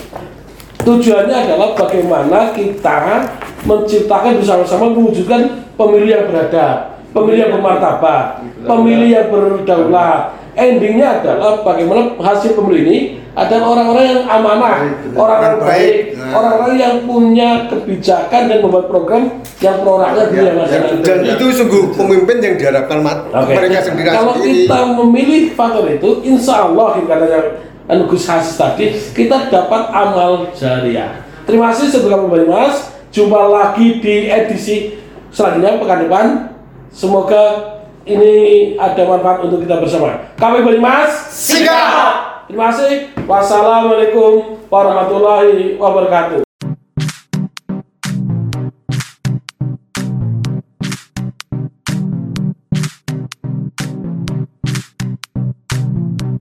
Tujuannya adalah bagaimana kita menciptakan bersama-sama mewujudkan pemilih yang beradab, pemilih yang bermartabat, pemilih yang berdaulat. Endingnya adalah bagaimana hasil pemilu ini adalah orang-orang yang amanah, orang-orang baik. orang-orang yang punya kebijakan dan membuat program yang pro rakyat di Ya, masyarakat. Dan itu sungguh pemimpin yang diharapkan mat mereka sendiri Kalau sendiri. kita memilih faktor itu, insya Allah katanya anu Gus Hasis tadi, kita dapat amal jariah. Terima kasih sebelum kami Mas. Jumpa lagi di edisi selanjutnya pekan depan. Semoga ini ada manfaat untuk kita bersama. Kami Mas. Sikap! Terima kasih. Wassalamualaikum warahmatullahi wabarakatuh.